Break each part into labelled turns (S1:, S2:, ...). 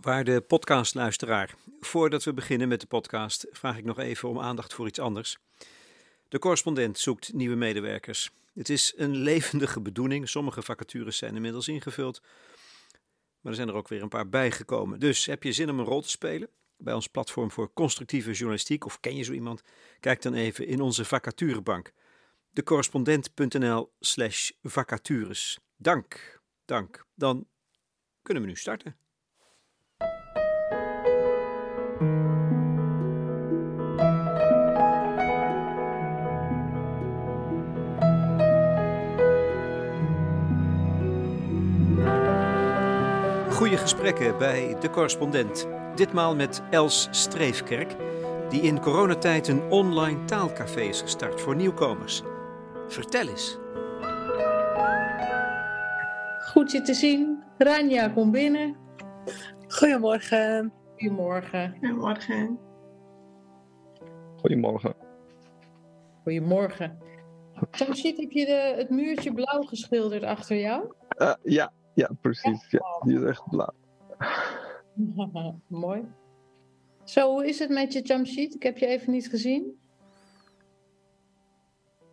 S1: Waarde podcastluisteraar, voordat we beginnen met de podcast vraag ik nog even om aandacht voor iets anders. De correspondent zoekt nieuwe medewerkers. Het is een levendige bedoeling. Sommige vacatures zijn inmiddels ingevuld, maar er zijn er ook weer een paar bijgekomen. Dus heb je zin om een rol te spelen bij ons platform voor constructieve journalistiek of ken je zo iemand? Kijk dan even in onze vacaturebank. Decorrespondent.nl/slash vacatures. Dank, dank. Dan kunnen we nu starten. Goede gesprekken bij De Correspondent. Ditmaal met Els Streefkerk, die in coronatijd een online taalcafé is gestart voor nieuwkomers. Vertel eens.
S2: Goed je te zien. Ranja, kom binnen.
S3: Goedemorgen.
S2: Goedemorgen.
S3: Goedemorgen.
S4: Goedemorgen.
S2: Goedemorgen. Tamshit, heb je de, het muurtje blauw geschilderd achter jou?
S4: Uh, ja, ja, precies. Ja, die is echt blauw.
S2: Mooi. Zo, hoe is het met je Jamshid? Ik heb je even niet gezien.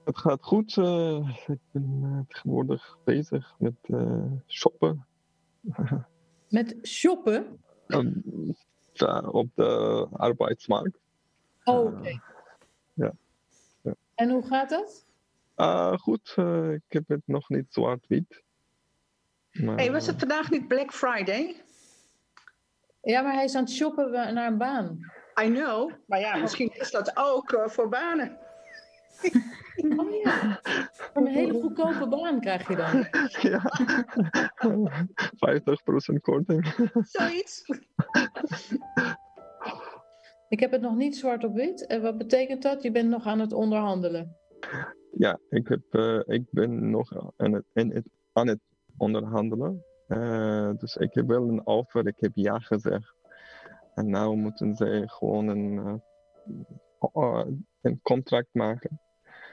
S4: Het gaat goed. Uh, ik ben uh, tegenwoordig bezig met uh, shoppen.
S2: met shoppen?
S4: Um, ja, op de arbeidsmarkt.
S2: Oh, oké. Okay.
S4: Ja, ja,
S2: En hoe gaat dat?
S4: goed, ik heb het nog niet zwart-wit.
S3: Maar, hey, was het vandaag niet Black Friday?
S2: Ja, maar hij is aan het shoppen naar een baan.
S3: I know, maar ja, misschien is dat ook uh, voor banen.
S2: Oh ja, een hele goedkope baan krijg je dan.
S4: Ja, 50% korting.
S3: Zoiets.
S2: Ik heb het nog niet zwart op wit. En wat betekent dat? Je bent nog aan het onderhandelen.
S4: Ja, ik, heb, uh, ik ben nog aan het, in het, aan het onderhandelen. Uh, dus ik heb wel een offer, ik heb ja gezegd. En nu moeten ze gewoon een, uh, een contract maken.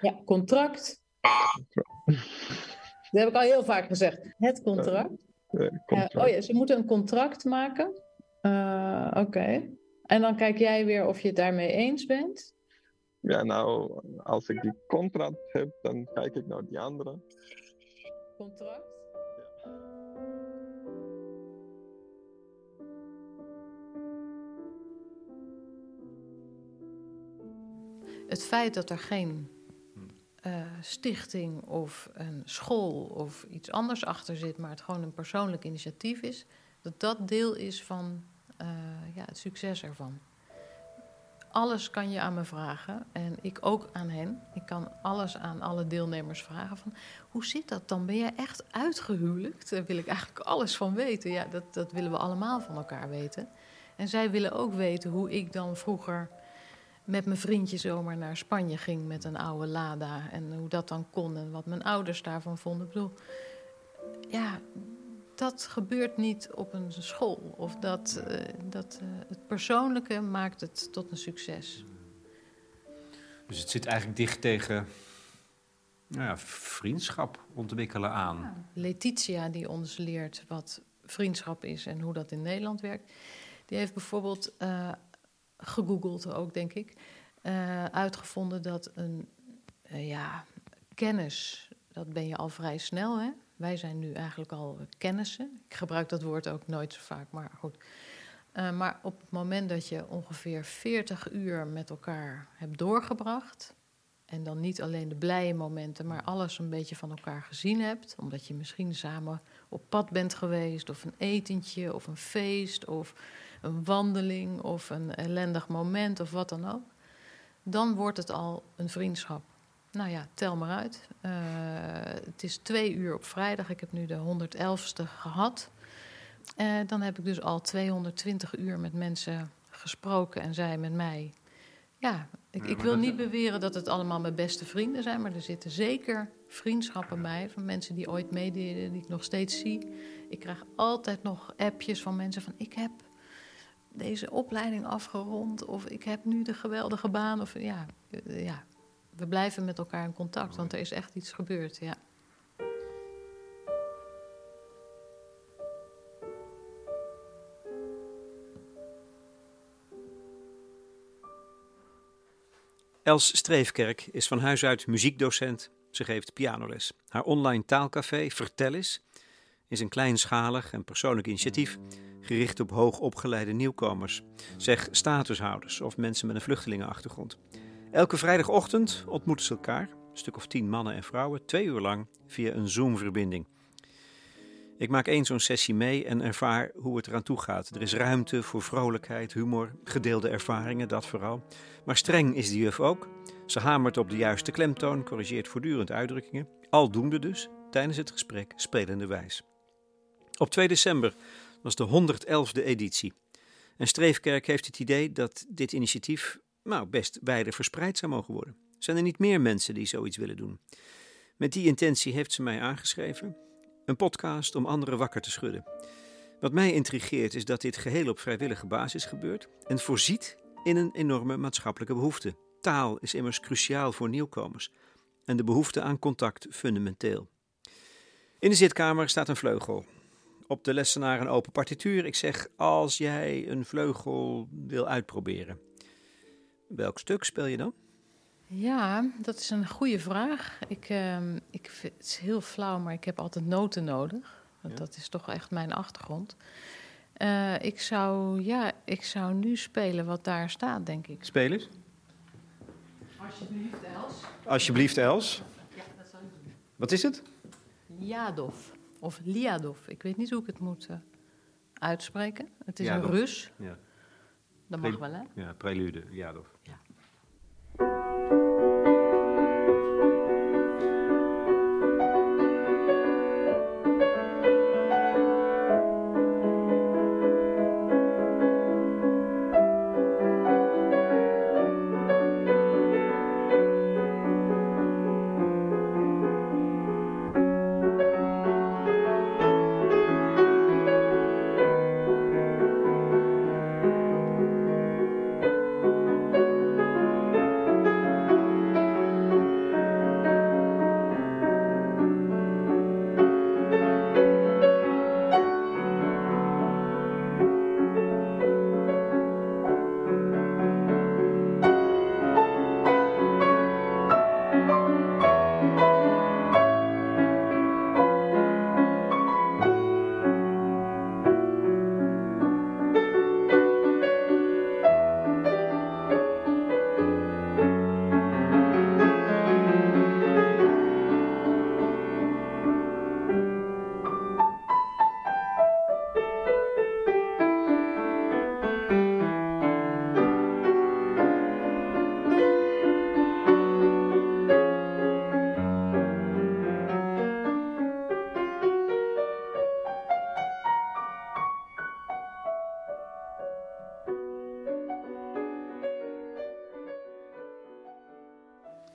S2: Ja, contract. Dat heb ik al heel vaak gezegd. Het contract.
S4: Contract.
S2: oh ja, ze moeten een contract maken. Oké. Okay. En dan kijk jij weer of je het daarmee eens bent.
S4: Ja, nou, als ik die contract heb, dan kijk ik naar die andere.
S2: Contract? Het feit dat er geen uh, stichting of een school of iets anders achter zit, maar het gewoon een persoonlijk initiatief is, dat dat deel is van uh, ja, het succes ervan. Alles kan je aan me vragen en ik ook aan hen. Ik kan alles aan alle deelnemers vragen van hoe zit dat dan? Ben jij echt uitgehuwelijkt? Daar wil ik eigenlijk alles van weten. Ja, dat, dat willen we allemaal van elkaar weten. En zij willen ook weten hoe ik dan vroeger met mijn vriendje zomaar naar Spanje ging met een oude Lada. En hoe dat dan kon en wat mijn ouders daarvan vonden. Ik bedoel, ja, dat gebeurt niet op een school. Of dat, uh, dat uh, het persoonlijke maakt het tot een succes.
S1: Dus het zit eigenlijk dicht tegen nou ja, vriendschap ontwikkelen aan.
S2: Ja, Letitia, die ons leert wat vriendschap is en hoe dat in Nederland werkt, die heeft bijvoorbeeld uh, gegoogeld ook, denk ik, uh, uitgevonden dat een uh, ja, kennis, dat ben je al vrij snel. Hè? Wij zijn nu eigenlijk al kennissen. Ik gebruik dat woord ook nooit zo vaak, maar goed. Uh, maar op het moment dat je ongeveer 40 uur met elkaar hebt doorgebracht. En dan niet alleen de blije momenten, maar alles een beetje van elkaar gezien hebt. Omdat je misschien samen op pad bent geweest, of een etentje, of een feest, of een wandeling of een ellendig moment of wat dan ook, dan wordt het al een vriendschap. Nou ja, tel maar uit. Uh, het is twee uur op vrijdag. Ik heb nu de 111ste gehad. Uh, dan heb ik dus al 220 uur met mensen gesproken en zij met mij. Ja, ik, ik wil niet beweren dat het allemaal mijn beste vrienden zijn, maar er zitten zeker vriendschappen bij van mensen die ooit meededen, die ik nog steeds zie. Ik krijg altijd nog appjes van mensen van ik heb deze opleiding afgerond. Of ik heb nu de geweldige baan. Of ja, eh, ja. we blijven met elkaar in contact, want er is echt iets gebeurd. Ja.
S1: Els Streefkerk is van huis uit muziekdocent. Ze geeft pianoles. Haar online taalcafé Vertel eens is een kleinschalig en persoonlijk initiatief gericht op hoogopgeleide nieuwkomers, zeg statushouders of mensen met een vluchtelingenachtergrond. Elke vrijdagochtend ontmoeten ze elkaar, een stuk of tien mannen en vrouwen, twee uur lang via een Zoom-verbinding. Ik maak één zo'n sessie mee en ervaar hoe het eraan toe gaat. Er is ruimte voor vrolijkheid, humor, gedeelde ervaringen, dat vooral. Maar streng is die juf ook. Ze hamert op de juiste klemtoon, corrigeert voortdurend uitdrukkingen. Aldoende dus, tijdens het gesprek, spelende wijs. Op 2 december was de 111e editie. En Streefkerk heeft het idee dat dit initiatief nou, best wijder verspreid zou mogen worden. Zijn er niet meer mensen die zoiets willen doen? Met die intentie heeft ze mij aangeschreven. Een podcast om anderen wakker te schudden. Wat mij intrigeert is dat dit geheel op vrijwillige basis gebeurt en voorziet in een enorme maatschappelijke behoefte. Taal is immers cruciaal voor nieuwkomers en de behoefte aan contact fundamenteel. In de zitkamer staat een vleugel. Op de lessenaar een open partituur. Ik zeg: Als jij een vleugel wil uitproberen, welk stuk speel je dan?
S2: Ja, dat is een goede vraag. Ik, uh, ik vind, het is heel flauw, maar ik heb altijd noten nodig. Want dat is toch echt mijn achtergrond. Uh, ik, zou, ja, ik zou nu spelen wat daar staat, denk ik.
S1: Spelers?
S2: Alsjeblieft, Els.
S1: Alsjeblieft, Els.
S2: Ja, dat zou ik doen.
S1: Wat is het?
S2: Liadov. Of Liadov. Ik weet niet hoe ik het moet uh, uitspreken. Het is
S1: Liadov.
S2: een Rus.
S1: Ja,
S2: Dat
S1: Pre-
S2: mag wel, hè?
S1: ja prelude, Jadov.
S2: Ja.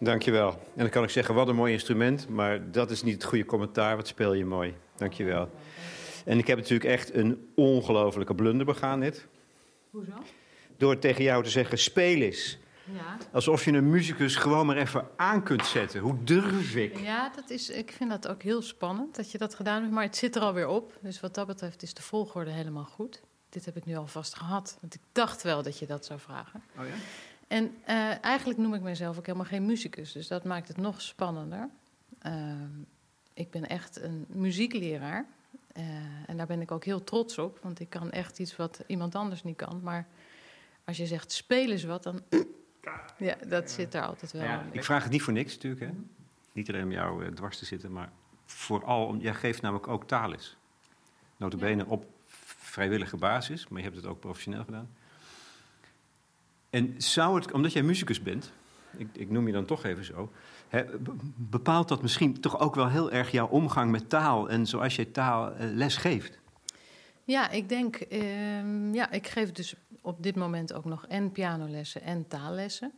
S1: Dankjewel. En dan kan ik zeggen, wat een mooi instrument, maar dat is niet het goede commentaar. Wat speel je mooi. Dankjewel. En ik heb natuurlijk echt een ongelofelijke blunder begaan net.
S2: Hoezo?
S1: Door tegen jou te zeggen, speel eens.
S2: Ja.
S1: Alsof je een muzikus gewoon maar even aan kunt zetten. Hoe durf ik?
S2: Ja, dat is, ik vind dat ook heel spannend dat je dat gedaan hebt. Maar het zit er alweer op. Dus wat dat betreft is de volgorde helemaal goed. Dit heb ik nu alvast gehad. Want ik dacht wel dat je dat zou vragen.
S1: Oh ja?
S2: En eh, eigenlijk noem ik mezelf ook helemaal geen muzikus. Dus dat maakt het nog spannender. Ehm, ik ben echt een muziekleraar. Eh, en daar ben ik ook heel trots op. Want ik kan echt iets wat iemand anders niet kan. Maar als je zegt speel eens wat, dan... ja, dat zit er altijd wel.
S1: Ja, ik vraag het niet voor niks natuurlijk. Hè? Niet alleen om jou eh, dwars te zitten, maar vooral om... Jij geeft namelijk ook taalles. Notabene op vrijwillige basis, maar je hebt het ook professioneel gedaan. En zou het, omdat jij muzikus bent, ik, ik noem je dan toch even zo, bepaalt dat misschien toch ook wel heel erg jouw omgang met taal en zoals je taal eh, les geeft?
S2: Ja, ik denk, ehm, ja, ik geef dus op dit moment ook nog en pianolessen en taallessen.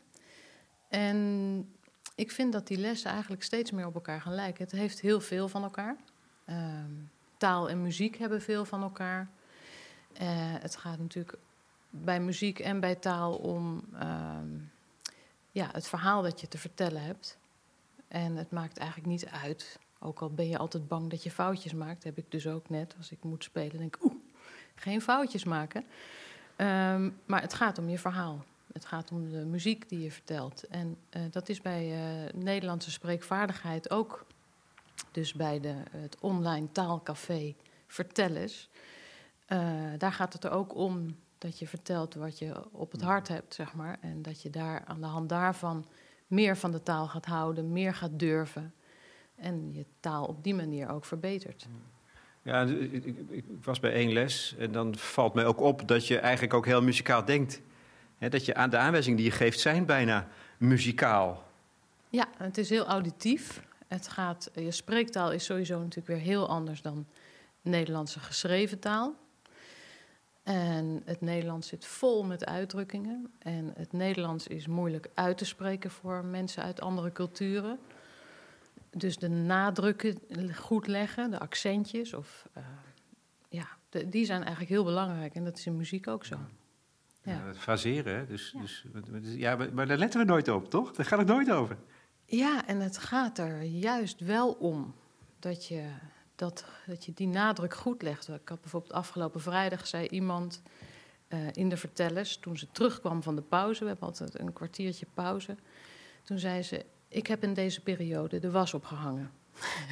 S2: En ik vind dat die lessen eigenlijk steeds meer op elkaar gaan lijken. Het heeft heel veel van elkaar. Ehm, taal en muziek hebben veel van elkaar. Eh, het gaat natuurlijk bij muziek en bij taal om ehm, ja, het verhaal dat je te vertellen hebt. En het maakt eigenlijk niet uit. Ook al ben je altijd bang dat je foutjes maakt, heb ik dus ook net. Als ik moet spelen, denk ik, oeh, geen foutjes maken. Ehm, maar het gaat om je verhaal. Het gaat om de muziek die je vertelt. En uh, dat is bij uh, Nederlandse spreekvaardigheid ook. Dus bij de, het online taalcafé Vertellers. Uh, daar gaat het er ook om dat je vertelt wat je op het hart hebt, zeg maar. En dat je daar aan de hand daarvan meer van de taal gaat houden, meer gaat durven. En je taal op die manier ook verbetert.
S1: Ja, ik, ik, ik was bij één les en dan valt mij ook op dat je eigenlijk ook heel muzikaal denkt. He, dat je aan de aanwijzingen die je geeft zijn bijna muzikaal.
S2: Ja, het is heel auditief. Het gaat, je spreektaal is sowieso natuurlijk weer heel anders dan Nederlandse geschreven taal. En het Nederlands zit vol met uitdrukkingen. En het Nederlands is moeilijk uit te spreken voor mensen uit andere culturen. Dus de nadrukken goed leggen, de accentjes, of, uh, ja, de, die zijn eigenlijk heel belangrijk. En dat is in muziek ook zo.
S1: Ja. ja het faseren, hè? Dus, ja. Dus, ja, maar daar letten we nooit op, toch? Daar gaat het nooit over.
S2: Ja, en het gaat er juist wel om dat je, dat, dat je die nadruk goed legt. Ik had bijvoorbeeld afgelopen vrijdag zei iemand uh, in de vertellers, toen ze terugkwam van de pauze, we hebben altijd een kwartiertje pauze, toen zei ze: Ik heb in deze periode de was opgehangen.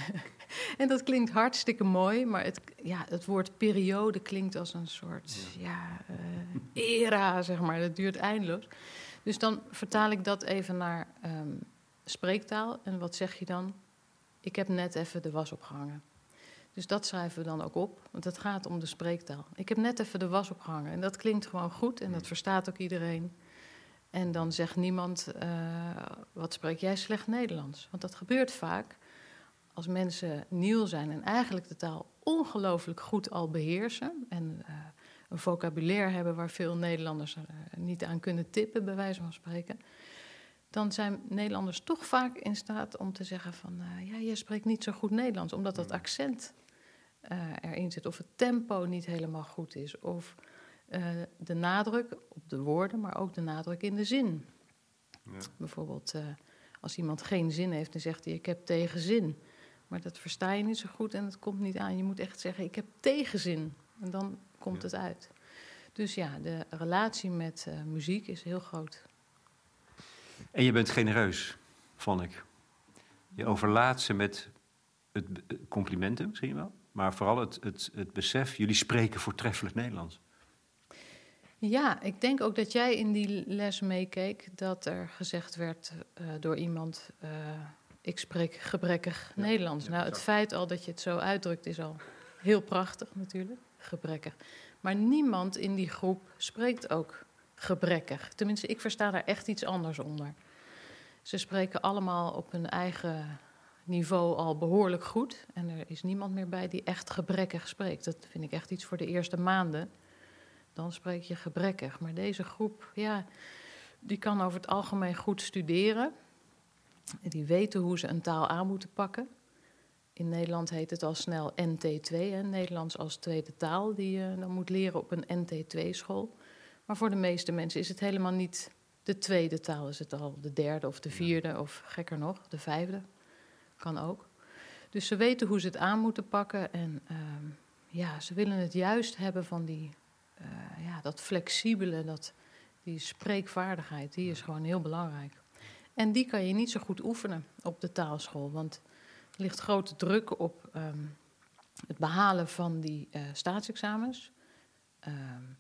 S2: en dat klinkt hartstikke mooi, maar het, ja, het woord periode klinkt als een soort ja. uh, era, zeg maar. Dat duurt eindeloos. Dus dan vertaal ik dat even naar um, spreektaal. En wat zeg je dan? Ik heb net even de was opgehangen. Dus dat schrijven we dan ook op, want het gaat om de spreektaal. Ik heb net even de was opgehangen en dat klinkt gewoon goed en dat verstaat ook iedereen. En dan zegt niemand, uh, wat spreek jij slecht Nederlands? Want dat gebeurt vaak als mensen nieuw zijn en eigenlijk de taal ongelooflijk goed al beheersen. En uh, een vocabulaire hebben waar veel Nederlanders uh, niet aan kunnen tippen, bij wijze van spreken. Dan zijn Nederlanders toch vaak in staat om te zeggen van... ja, je spreekt niet zo goed Nederlands, omdat dat accent erin zit. Of het tempo niet helemaal goed is. Of de nadruk op de woorden, maar ook de nadruk in de zin. Ja. Bijvoorbeeld als iemand geen zin heeft, dan zegt hij: Ik heb tegenzin. Maar dat versta je niet zo goed en het komt niet aan. Je moet echt zeggen: Ik heb tegenzin. En dan komt ja. het uit. Dus ja, de relatie met muziek is heel groot.
S1: En je bent genereus, vond ik. Je overlaat ze met het complimenten misschien wel, maar vooral het, het, het besef: jullie spreken voortreffelijk Nederlands.
S2: Ja, ik denk ook dat jij in die les meekeek dat er gezegd werd uh, door iemand: uh, ik spreek gebrekkig ja, Nederlands. Ja, nou, het feit al dat je het zo uitdrukt is al heel prachtig natuurlijk, gebrekkig. Maar niemand in die groep spreekt ook gebrekkig. Tenminste, ik versta daar echt iets anders onder. Ze spreken allemaal op hun eigen niveau al behoorlijk goed. En er is niemand meer bij die echt gebrekkig spreekt. Dat vind ik echt iets voor de eerste maanden dan spreek je gebrekkig. Maar deze groep, ja, die kan over het algemeen goed studeren. Die weten hoe ze een taal aan moeten pakken. In Nederland heet het al snel NT2, hè, Nederlands als tweede taal, die je dan moet leren op een NT2-school. Maar voor de meeste mensen is het helemaal niet de tweede taal, is het al de derde of de vierde, of gekker nog, de vijfde. Kan ook. Dus ze weten hoe ze het aan moeten pakken en uh, ja, ze willen het juist hebben van die uh, ja, dat flexibele, dat, die spreekvaardigheid, die is gewoon heel belangrijk. En die kan je niet zo goed oefenen op de taalschool, want er ligt grote druk op um, het behalen van die uh, staatsexamens. Um,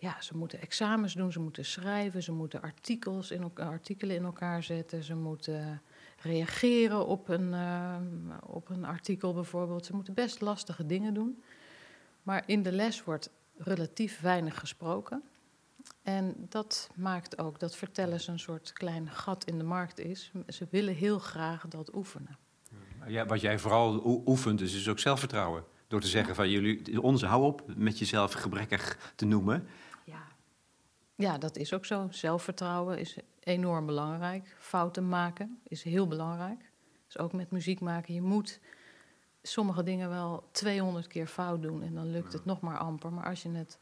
S2: ja, ze moeten examens doen, ze moeten schrijven, ze moeten artikels in elkaar, artikelen in elkaar zetten, ze moeten reageren op een, uh, op een artikel bijvoorbeeld. Ze moeten best lastige dingen doen. Maar in de les wordt relatief weinig gesproken. En dat maakt ook dat vertellen ze een soort klein gat in de markt is. Ze willen heel graag dat oefenen.
S1: Ja, wat jij vooral oefent, dus is ook zelfvertrouwen. Door te zeggen van jullie, onze hou op met jezelf gebrekkig te noemen.
S2: Ja. dat is ook zo. Zelfvertrouwen is enorm belangrijk. Fouten maken is heel belangrijk. Dus ook met muziek maken. Je moet sommige dingen wel 200 keer fout doen en dan lukt het nog maar amper. Maar als je het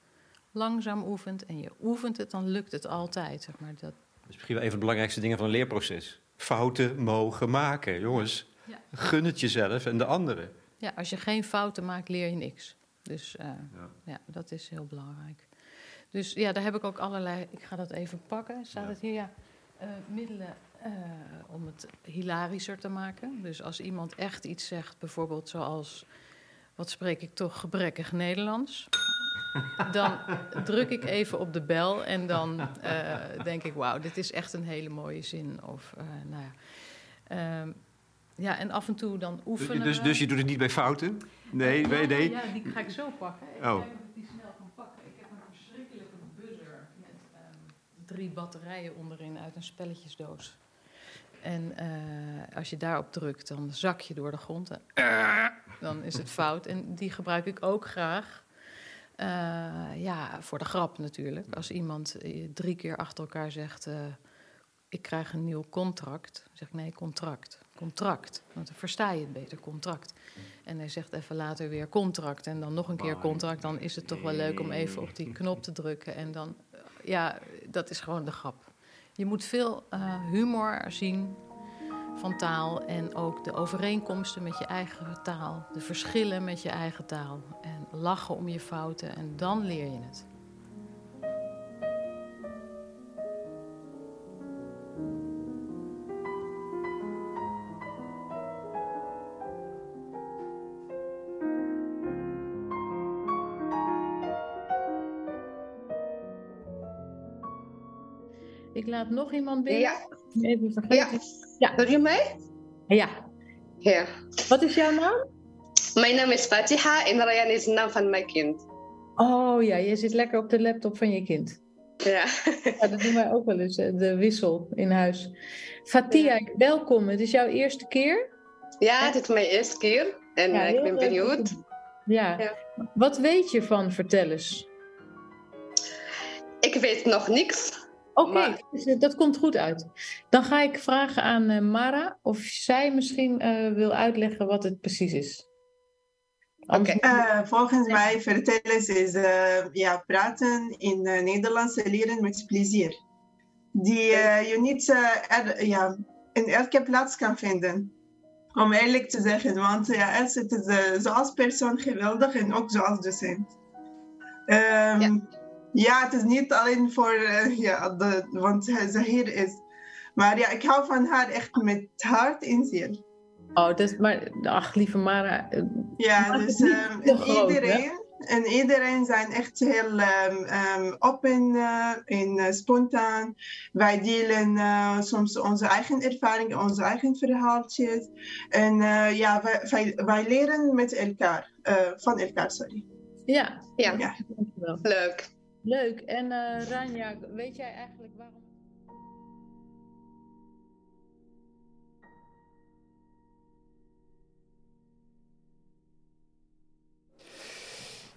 S2: langzaam oefent en je oefent het, dan lukt het altijd. Zeg maar. dat...
S1: is misschien wel een van de belangrijkste dingen van een leerproces. Fouten mogen maken, jongens. Ja. Gun het jezelf en de anderen.
S2: Ja, als je geen fouten maakt, leer je niks. Dus uh, ja. ja. dat is heel belangrijk. Dus ja, daar heb ik ook allerlei. Ik ga dat even pakken. Staat
S1: Ja.
S2: het hier? Ja. Eh, middelen eh, om het hilarischer te maken. Dus als iemand echt iets zegt, bijvoorbeeld zoals. Wat spreek ik toch gebrekkig Nederlands? Dan druk ik even op de bel en dan eh, denk ik: wauw, dit is echt een hele mooie zin. Of nou ja. Ehm, ja, en af en toe dan oefenen.
S1: Dus,
S2: we.
S1: dus je doet het niet bij fouten? Nee,
S2: Ja,
S1: nee, nee.
S2: Ja, die ga ik zo pakken.
S1: Oh.
S2: kijk of ik die snel kan pakken. Ik heb een verschrikkelijke buzzer met ehm, drie batterijen onderin uit een spelletjesdoos. En eh, als je daarop drukt, dan zak je door de grond. En, dan is het fout. En die gebruik ik ook graag. Eh, ja, voor de grap natuurlijk. Als iemand eh, drie keer achter elkaar zegt... ik krijg een nieuw contract. Dan zeg ik nee, contract. Contract. Want dan versta je het beter, contract. En hij zegt even later weer contract en dan nog een keer contract. Dan is het toch wel leuk om even op die knop te drukken. En dan, ja, dat is gewoon de grap. Je moet veel eh, humor zien van taal en ook de overeenkomsten met je eigen taal. De verschillen met je eigen taal. En lachen om je fouten en dan leer je het. Ik laat nog iemand binnen.
S3: Ja,
S2: Even
S3: ja.
S2: vergeten. Ja.
S3: Hoor je mij?
S2: ja.
S3: Ja.
S2: Wat is jouw naam?
S3: Mijn naam is Fatiha en Ryan is de naam van mijn kind.
S2: Oh ja, je zit lekker op de laptop van je kind.
S3: Ja.
S2: Ja, dat doen wij ook wel eens, de wissel in huis. Fatia, welkom. Het is jouw eerste keer.
S3: Ja, dit is mijn eerste keer en
S2: Ja,
S3: eh, ik ben benieuwd.
S2: Ja. Wat weet je van Vertel eens?
S3: Ik weet nog niks.
S2: Oké,
S3: Maar-
S2: dus, eh, dat komt goed uit. Dan ga ik vragen aan eh, Mara of zij misschien eh, wil uitleggen wat het precies is.
S5: Eh, volgens mij vertellen ze is eh, ja, praten in uh, Nederlands leren met plezier. Die je niet er- ja, in elke plaats kan vinden. Om eerlijk te zeggen, want ja, Els, het is zoals persoon geweldig en ook zoals docent. Ehm,
S3: Ja.
S5: Ja. het is niet alleen voor, eh, ja, de, want ze hier is. Maar ja, ik hou van haar echt met hart en ziel.
S2: Oh, dat, maar ach, lieve Mara. eh,
S5: Ja, dus ehm,
S2: hè?
S5: iedereen, en iedereen zijn echt heel ehm, ehm, open eh, en eh, spontaan. Wij delen soms onze eigen ervaringen, onze eigen verhaaltjes. En eh, ja, wij, wij, wij leren met elkaar, eh, van elkaar, sorry.
S2: Ja,
S3: Ja,
S5: Ja.
S2: dankjewel.
S3: leuk.
S2: Leuk. En eh Ranja, weet jij eigenlijk waarom...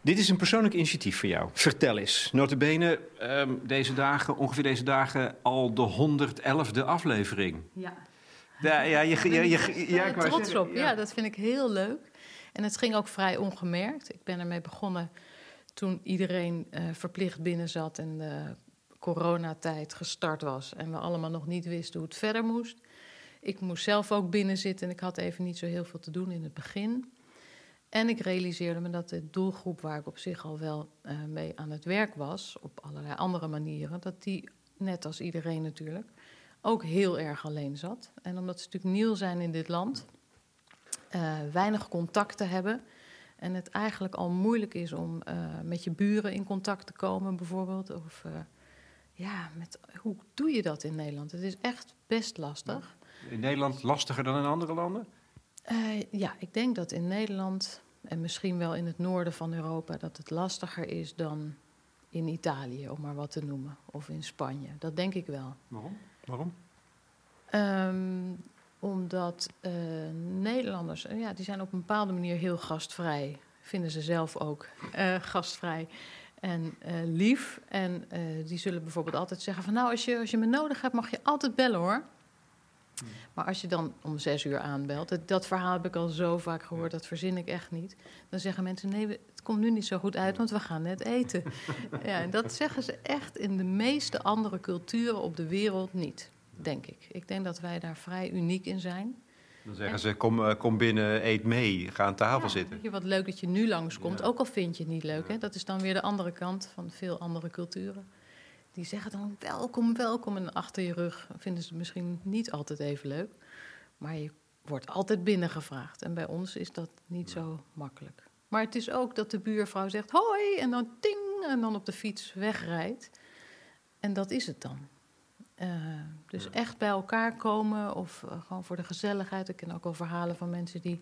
S1: Dit is een persoonlijk initiatief voor jou. Vertel eens. Notabene, ehm deze dagen, ongeveer deze dagen, al de 111e aflevering.
S2: Ja.
S1: Ja, ja, je, je, je, ja, ik
S2: eh, trots op. Ja. dat vind ik heel leuk. En het ging ook vrij ongemerkt. Ik ben ermee begonnen toen iedereen eh, verplicht binnen zat en de coronatijd gestart was. En we allemaal nog niet wisten hoe het verder moest. Ik moest zelf ook binnen zitten en ik had even niet zo heel veel te doen in het begin. En ik realiseerde me dat de doelgroep waar ik op zich al wel eh, mee aan het werk was, op allerlei andere manieren, dat die, net als iedereen natuurlijk, ook heel erg alleen zat. En omdat ze natuurlijk nieuw zijn in dit land, eh, weinig contacten hebben. En het eigenlijk al moeilijk is om eh, met je buren in contact te komen, bijvoorbeeld. Of eh, ja, met, hoe doe je dat in Nederland? Het is echt best lastig.
S1: In Nederland lastiger dan in andere landen?
S2: Eh, ja, ik denk dat in Nederland en misschien wel in het noorden van Europa dat het lastiger is dan in Italië, om maar wat te noemen, of in Spanje. Dat denk ik wel.
S1: Waarom? Waarom?
S2: Ehm, omdat eh, Nederlanders, eh, ja, die zijn op een bepaalde manier heel gastvrij. Vinden ze zelf ook eh, gastvrij en lief. En die zullen bijvoorbeeld altijd zeggen van... nou, als je, als je me nodig hebt, mag je altijd bellen, hoor. Maar als je dan om zes uur aanbelt... Dat, dat verhaal heb ik al zo vaak gehoord, dat verzin ik echt niet. Dan zeggen mensen, nee, het komt nu niet zo goed uit... want we gaan net eten. ja, en dat zeggen ze echt in de meeste andere culturen op de wereld niet denk ik. Ik denk dat wij daar vrij uniek in zijn.
S1: Dan zeggen ze, kom, eh, kom binnen, eet mee, ga aan tafel
S2: Ja,
S1: zitten.
S2: Je, wat leuk dat je nu langskomt,
S1: Ja.
S2: ook al vind je het niet leuk. Hè? Dat is dan weer de andere kant van veel andere culturen. Die zeggen dan welkom, welkom. En achter je rug vinden ze het misschien niet altijd even leuk. Maar je wordt altijd binnengevraagd. En bij ons is dat niet zo makkelijk. Maar het is ook dat de buurvrouw zegt hoi en dan ting en dan op de fiets wegrijdt. En dat is het dan. Eh, dus echt bij elkaar komen of eh, gewoon voor de gezelligheid. Ik ken ook al verhalen van mensen die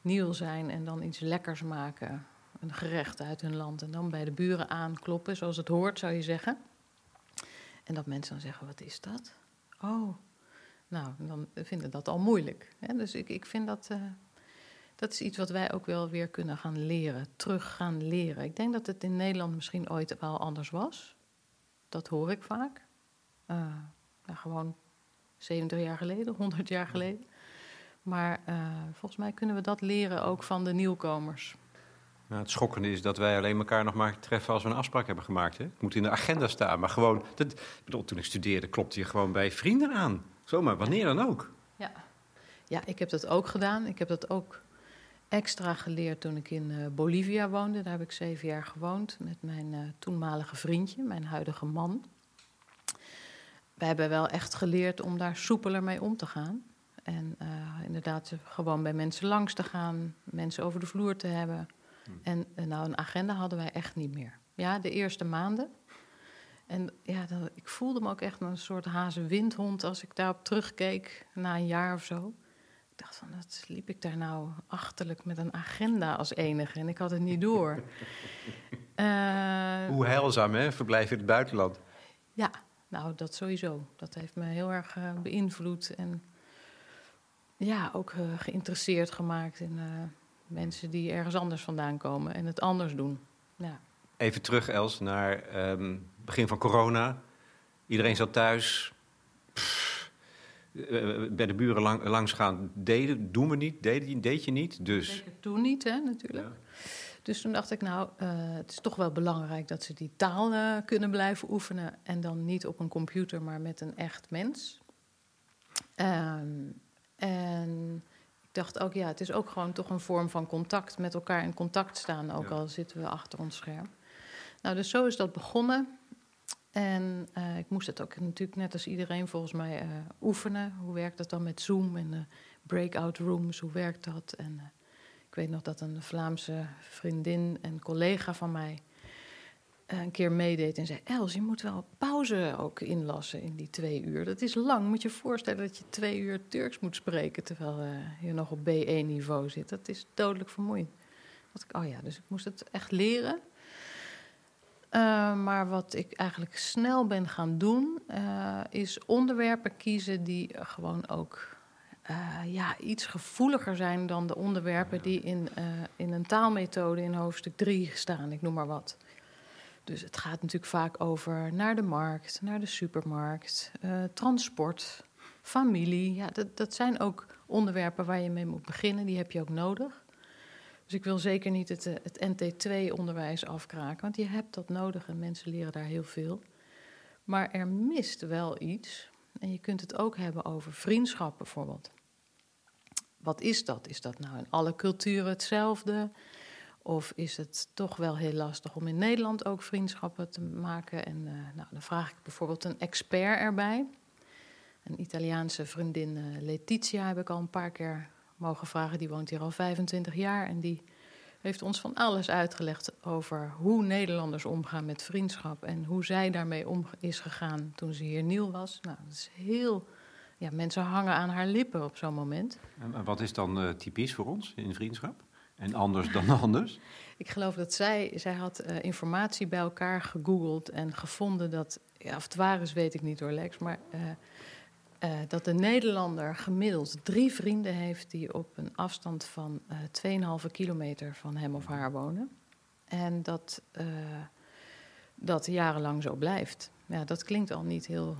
S2: nieuw zijn en dan iets lekkers maken. Een gerecht uit hun land. En dan bij de buren aankloppen, zoals het hoort, zou je zeggen. En dat mensen dan zeggen: Wat is dat? Oh, nou, dan vinden dat al moeilijk. Hè? Dus ik, ik vind dat. eh, dat is iets wat wij ook wel weer kunnen gaan leren, terug gaan leren. Ik denk dat het in Nederland misschien ooit wel anders was. Dat hoor ik vaak. Eh, ja, gewoon 70 jaar geleden, 100 jaar geleden. Maar eh, volgens mij kunnen we dat leren ook van de nieuwkomers.
S1: Nou, het schokkende is dat wij alleen elkaar nog maar treffen als we een afspraak hebben gemaakt. Hè? Het moet in de agenda staan. Maar gewoon, dat, ik bedoel, toen ik studeerde, klopte je gewoon bij vrienden aan. Zomaar, wanneer dan ook.
S2: Ja. ja, ik heb dat ook gedaan. Ik heb dat ook extra geleerd toen ik in eh, Bolivia woonde. Daar heb ik zeven jaar gewoond met mijn toenmalige vriendje, mijn huidige man. Wij hebben wel echt geleerd om daar soepeler mee om te gaan. En eh, inderdaad gewoon bij mensen langs te gaan, mensen over de vloer te hebben. En eh, nou, een agenda hadden wij echt niet meer. Ja, de eerste maanden. En ja, dan, ik voelde me ook echt een soort hazenwindhond als ik daarop terugkeek na een jaar of zo. Ik dacht van, wat liep ik daar nou achterlijk met een agenda als enige? En ik had het niet door. Eh,
S1: Hoe heilzaam, hè? Verblijf in het buitenland.
S2: ja, nou, dat sowieso. Dat heeft me heel erg eh, beïnvloed. En ja, ook eh, geïnteresseerd gemaakt in eh, mensen die ergens anders vandaan komen en het anders doen. Ja.
S1: Even terug, Els, naar ehm, begin van corona. Iedereen zat thuis. Pff, bij de buren lang, langs gaan. Deden, doen we niet, deed, deed je niet. Dus
S2: toen niet, hè, natuurlijk.
S1: Ja.
S2: Dus toen dacht ik, nou, eh, het is toch wel belangrijk dat ze die taal eh, kunnen blijven oefenen. En dan niet op een computer, maar met een echt mens. Ehm, en ik dacht ook, ja, het is ook gewoon toch een vorm van contact. Met elkaar in contact staan, ook
S1: Ja.
S2: al zitten we achter ons scherm. Nou, dus zo is dat begonnen. En eh, ik moest het ook natuurlijk net als iedereen volgens mij oefenen. Hoe werkt dat dan met Zoom en eh, breakout rooms? Hoe werkt dat? En ik weet nog dat een Vlaamse vriendin en collega van mij eh, een keer meedeed en zei: Els, je moet wel pauze ook inlassen in die twee uur. Dat is lang. Moet je je voorstellen dat je twee uur Turks moet spreken terwijl eh, je nog op B1-niveau zit. Dat is dodelijk vermoeiend. Dat ik, oh ja, dus ik moest het echt leren. Eh, maar wat ik eigenlijk snel ben gaan doen, is onderwerpen kiezen die gewoon ook eh, ja, iets gevoeliger zijn dan de onderwerpen die in, eh, in een taalmethode in hoofdstuk 3 staan, ik noem maar wat. Dus het gaat natuurlijk vaak over naar de markt, naar de supermarkt, eh, transport, familie. Ja, dat, dat zijn ook onderwerpen waar je mee moet beginnen, die heb je ook nodig. Dus ik wil zeker niet het, het NT2-onderwijs afkraken, want je hebt dat nodig en mensen leren daar heel veel. Maar er mist wel iets. En je kunt het ook hebben over vriendschap bijvoorbeeld. Wat is dat? Is dat nou in alle culturen hetzelfde? Of is het toch wel heel lastig om in Nederland ook vriendschappen te maken? En eh, nou, dan vraag ik bijvoorbeeld een expert erbij. Een Italiaanse vriendin, eh, Letitia, heb ik al een paar keer mogen vragen. Die woont hier al 25 jaar en die heeft ons van alles uitgelegd over hoe Nederlanders omgaan met vriendschap en hoe zij daarmee om is gegaan toen ze hier nieuw was. Nou, dat is heel. Ja, mensen hangen aan haar lippen op zo'n moment.
S1: En wat is dan eh, typisch voor ons in vriendschap? En anders dan anders?
S2: Ik geloof dat zij, zij had eh, informatie bij elkaar gegoogeld en gevonden dat, ja, of het waar is, weet ik niet hoor, Lex, maar eh, eh, dat de Nederlander gemiddeld drie vrienden heeft die op een afstand van eh 2,5 kilometer van hem of haar wonen. En dat eh, dat jarenlang zo blijft. Ja, dat klinkt al niet heel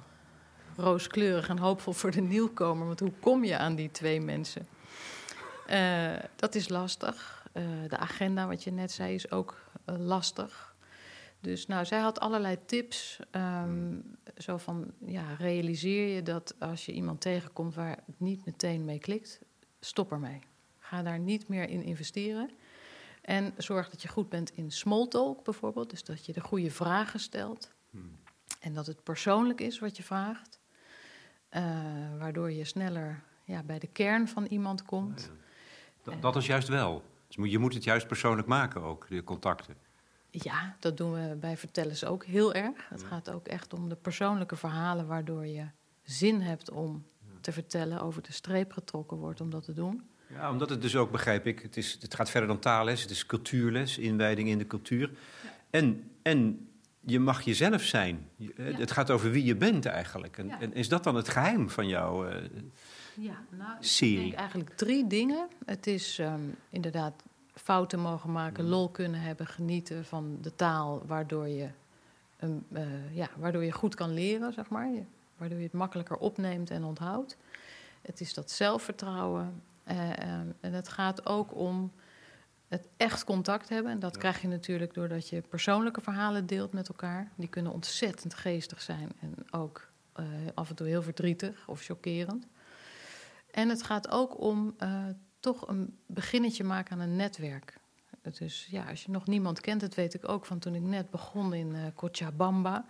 S2: rooskleurig en hoopvol voor de nieuwkomer, want hoe kom je aan die twee mensen? Dat is lastig. De agenda, wat je net zei, is ook lastig. Dus nou, zij had allerlei tips. ehm, zo van, ja, realiseer je dat als je iemand tegenkomt waar het niet meteen mee klikt, stop ermee. Ga daar niet meer in investeren. En zorg dat je goed bent in small talk bijvoorbeeld. Dus dat je de goede vragen stelt.
S1: Hmm.
S2: En dat het persoonlijk is wat je vraagt. Eh, waardoor je sneller ja, bij de kern van iemand komt.
S1: Dat, dat is juist wel. Dus je moet het juist persoonlijk maken ook, de contacten.
S2: Ja, dat doen we bij Vertellers ook heel erg. Het gaat ook echt om de persoonlijke verhalen waardoor je zin hebt om te vertellen, over de streep getrokken wordt om dat te doen.
S1: Ja, omdat het dus ook, begrijp ik, het, is, het gaat verder dan taalles, het is cultuurles, inwijding in de cultuur. En, en je mag jezelf zijn. Eh, Het gaat over wie je bent eigenlijk. En,
S2: Ja.
S1: en is dat dan het geheim van jouw eh,
S2: Ja, nou, ik
S1: serie?
S2: denk eigenlijk drie dingen. Het is ehm, inderdaad fouten mogen maken, lol kunnen hebben, genieten van de taal, waardoor je, een, eh, ja, waardoor je goed kan leren, zeg maar. Je- waardoor je het makkelijker opneemt en onthoudt. Het is dat zelfvertrouwen. eh, ehm, en het gaat ook om het echt contact hebben. En dat krijg je natuurlijk doordat je persoonlijke verhalen deelt met elkaar. Die kunnen ontzettend geestig zijn en ook eh, af en toe heel verdrietig of chockerend. En het gaat ook om eh, toch een beginnetje maken aan een netwerk. Dus ja, als je nog niemand kent, dat weet ik ook van toen ik net begon in eh Cochabamba.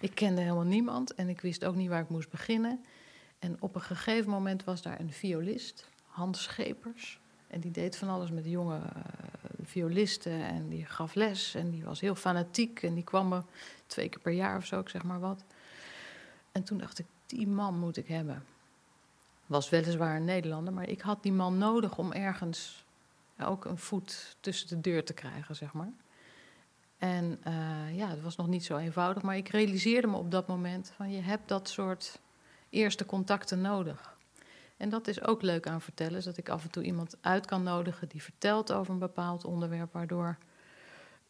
S2: Ik kende helemaal niemand en ik wist ook niet waar ik moest beginnen. En op een gegeven moment was daar een violist, Hans Schepers. En die deed van alles met jonge eh, violisten en die gaf les. En die was heel fanatiek en die kwam er twee keer per jaar of zo, ik zeg maar wat. En toen dacht ik, die man moet ik hebben. Was weliswaar een Nederlander, maar ik had die man nodig om ergens ook een voet tussen de deur te krijgen, zeg maar. En eh, ja, het was nog niet zo eenvoudig, maar ik realiseerde me op dat moment van je hebt dat soort eerste contacten nodig. En dat is ook leuk aan vertellen, is dat ik af en toe iemand uit kan nodigen die vertelt over een bepaald onderwerp, waardoor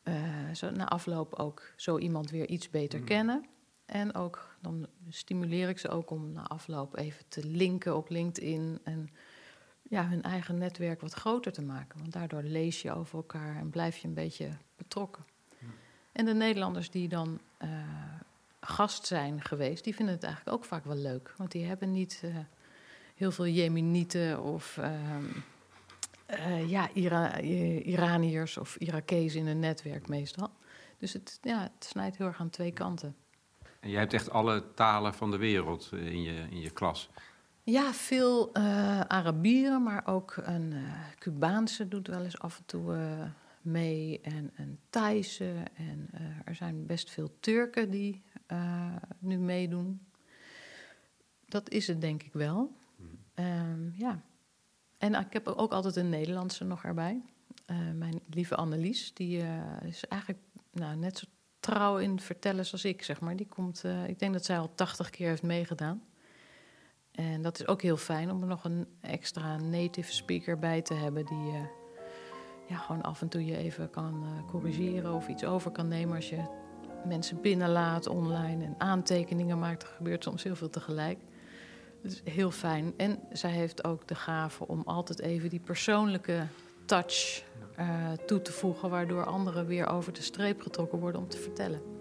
S2: eh, zo na afloop ook zo iemand weer iets beter kennen. En ook dan stimuleer ik ze ook om na afloop even te linken op LinkedIn en ja, hun eigen netwerk wat groter te maken. Want daardoor lees je over elkaar en blijf je een beetje betrokken. En de Nederlanders die dan eh, gast zijn geweest, die vinden het eigenlijk ook vaak wel leuk. Want die hebben niet eh, heel veel Jemenieten of ehm, eh, ja, Ira Iraniërs of Irakezen in hun netwerk meestal. Dus het, ja, het snijdt heel erg aan twee kanten.
S1: En jij hebt echt alle talen van de wereld eh, in je, in je klas.
S2: Ja, veel eh, Arabieren, maar ook een eh, Cubaanse doet wel eens af en toe mee. En een Thaise. En er zijn best veel Turken die nu meedoen. Dat is het denk ik wel. Ehm, ja. En ik heb ook altijd een Nederlandse nog erbij. Mijn lieve Annelies, die is eigenlijk nou, net zo trouw in vertellen als ik, zeg maar. Die komt, eh, ik denk dat zij al 80 keer heeft meegedaan. En dat is ook heel fijn om er nog een extra native speaker bij te hebben die eh, ja, gewoon af en toe je even kan eh, corrigeren of iets over kan nemen als je mensen binnenlaat online en aantekeningen maakt. Er gebeurt soms heel veel tegelijk. Dat is heel fijn. En zij heeft ook de gave om altijd even die persoonlijke touch eh, toe te voegen, waardoor anderen weer over de streep getrokken worden om te vertellen.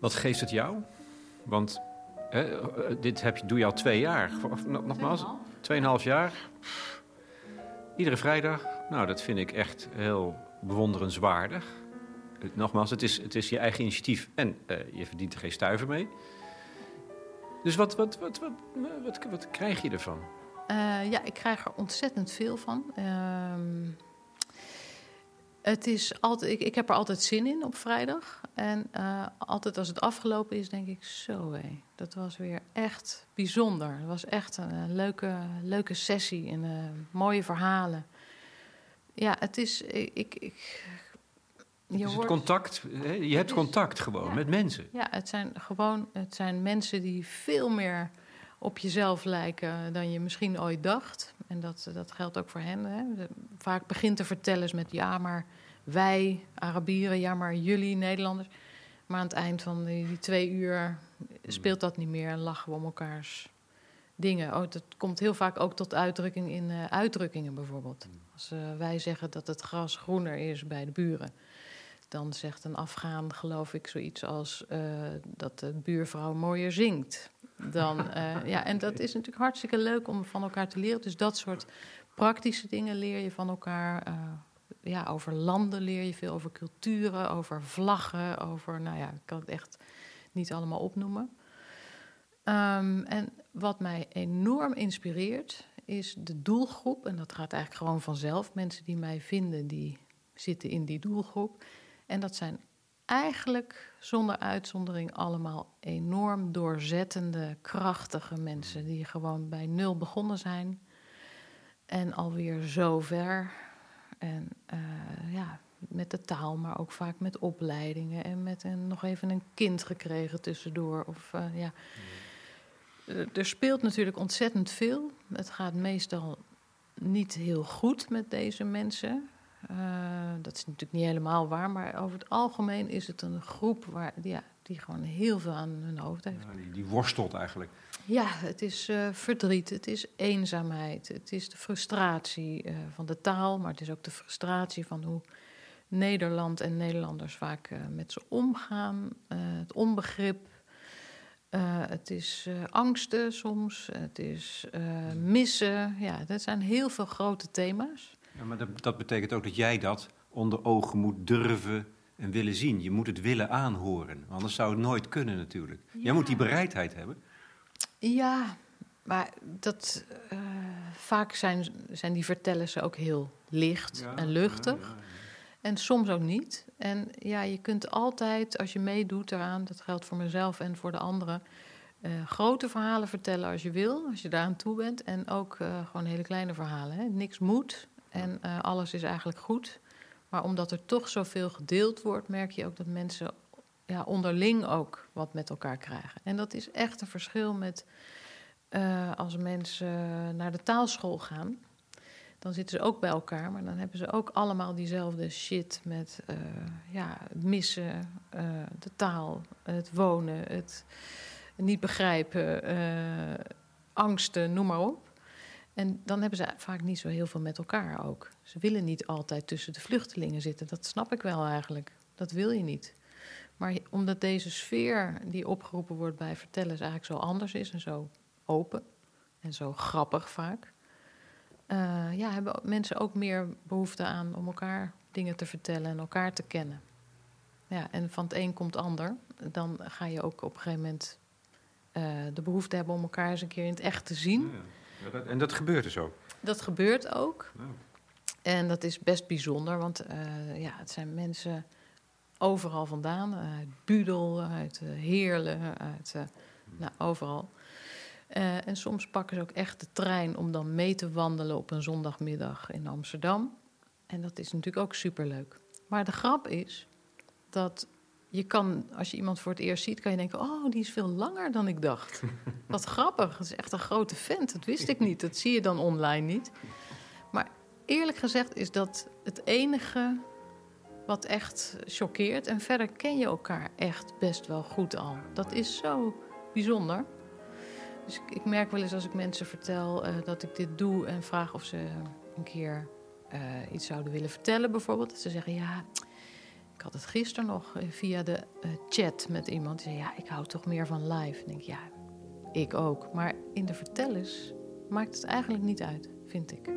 S1: Wat geeft het jou? Want hè, eh, dit heb je, doe je al twee jaar. Nogmaals, tweeënhalf jaar. Iedere vrijdag. Nou, dat vind ik echt heel bewonderenswaardig. Het- Nogmaals, het is, het is je eigen initiatief en eh, je verdient er geen stuiver mee. Dus wat, wat, wat, wat, wat, wat, krijg je ervan?
S2: Eh, ja, ik krijg er ontzettend veel van. Ehm, het is altijd, ik, ik heb er altijd zin in op vrijdag. En eh, altijd als het afgelopen is, denk ik: zo hé, dat was weer echt bijzonder. Het was echt een, eh, leuke, leuke sessie en eh, mooie verhalen. Ja, het is. Ik, ik, ik- je hoort-
S1: contact. Je hebt
S2: is-
S1: contact gewoon
S2: ja.
S1: met mensen.
S2: ja, het zijn gewoon het zijn mensen die veel meer op jezelf lijken dan je misschien ooit dacht. En dat, dat geldt ook voor hen. Hè. Vaak begint de vertellers met ja, maar wij, Arabieren, ja, maar jullie, Nederlanders. Maar aan het eind van die, twee uur speelt dat niet meer en lachen we om elkaars dingen. Oh, dat komt heel vaak ook tot uitdrukking in uh, uitdrukkingen bijvoorbeeld. Als uh, wij zeggen dat het gras groener is bij de buren, dan zegt een Afghaan, geloof ik, zoiets als uh, dat de buurvrouw mooier zingt. Dan, ja, en dat is natuurlijk hartstikke leuk om van elkaar te leren. Dus dat soort praktische dingen leer je van elkaar ja, over landen leer je veel, over culturen, over vlaggen, over, nou ja, ik kan het echt niet allemaal opnoemen. Um, en wat mij enorm inspireert, is de doelgroep. En dat gaat eigenlijk gewoon vanzelf. Mensen die mij vinden, die zitten in die doelgroep. En dat zijn eigenlijk zonder uitzondering allemaal enorm doorzettende, krachtige mensen. Die gewoon bij nul begonnen zijn. En alweer zo ver en uh, ja, met de taal, maar ook vaak met opleidingen en met een, nog even een kind gekregen tussendoor. Of, uh, ja. Uh, er speelt natuurlijk ontzettend veel. Het gaat meestal niet heel goed met deze mensen. Dat is natuurlijk niet helemaal waar, maar over het algemeen is het een groep waar, ja, die gewoon heel veel aan hun hoofd heeft.
S1: Ja, die, die worstelt eigenlijk.
S2: Ja, het is uh, verdriet, het is eenzaamheid, het is de frustratie uh, van de taal, maar het is ook de frustratie van hoe Nederland en Nederlanders vaak met ze omgaan, het onbegrip. het is angsten soms, het is missen. Ja, dat zijn heel veel grote thema's.
S1: Ja, maar dat, dat betekent ook dat jij dat onder ogen moet durven en willen zien. Je moet het willen aanhoren, anders zou het nooit kunnen natuurlijk. Ja. Jij moet die bereidheid hebben.
S2: Ja, maar dat, uh, vaak zijn, zijn die vertellers ook heel licht ja, en luchtig. Ja, en soms ook niet. En ja, je kunt altijd, als je meedoet eraan, dat geldt voor mezelf en voor de anderen, uh, grote verhalen vertellen als je wil, als je daaraan toe bent. En ook uh, gewoon hele kleine verhalen. Hè. Niks moet en alles is eigenlijk goed. Maar omdat er toch zoveel gedeeld wordt, merk je ook dat mensen ja, onderling ook wat met elkaar krijgen. En dat is echt een verschil met uh, als mensen naar de taalschool gaan. Dan zitten ze ook bij elkaar, maar dan hebben ze ook allemaal diezelfde shit met uh, ja, het missen, de taal, het wonen, het niet begrijpen, angsten, noem maar op. En dan hebben ze vaak niet zo heel veel met elkaar ook. Ze willen niet altijd tussen de vluchtelingen zitten. Dat snap ik wel eigenlijk. Dat wil je niet. Maar omdat deze sfeer die opgeroepen wordt bij vertellers eigenlijk zo anders is en zo open en zo grappig vaak, uh, ja, hebben mensen ook meer behoefte aan om elkaar dingen te vertellen en elkaar te kennen. Ja, en van het een komt ander. Dan ga je ook op een gegeven moment uh, de behoefte hebben om elkaar eens een keer in het echt te zien.
S1: En dat gebeurt dus ook?
S2: Dat gebeurt ook. Ja. En dat is best bijzonder, want uh, ja, het zijn mensen overal vandaan. Uit Budel, uit uh, Heerlen, uit uh, nou, overal. Uh, en soms pakken ze ook echt de trein om dan mee te wandelen op een zondagmiddag in Amsterdam. En dat is natuurlijk ook superleuk. Maar de grap is dat je kan, als je iemand voor het eerst ziet, kan je denken: Oh, die is veel langer dan ik dacht. Wat grappig, dat is echt een grote vent. Dat wist ik niet. Dat zie je dan online niet. Maar eerlijk gezegd is dat het enige wat echt choqueert. En verder ken je elkaar echt best wel goed al. Dat is zo bijzonder. Dus ik, ik merk wel eens als ik mensen vertel uh, dat ik dit doe en vraag of ze een keer uh, iets zouden willen vertellen, bijvoorbeeld. Dat ze zeggen: Ja, ik had het gisteren nog eh, via de uh, chat met iemand. Die zei: Ja, ik hou toch meer van live. En denk ik: Ja, ik ook. Maar in de vertellers maakt het eigenlijk niet uit, vind ik.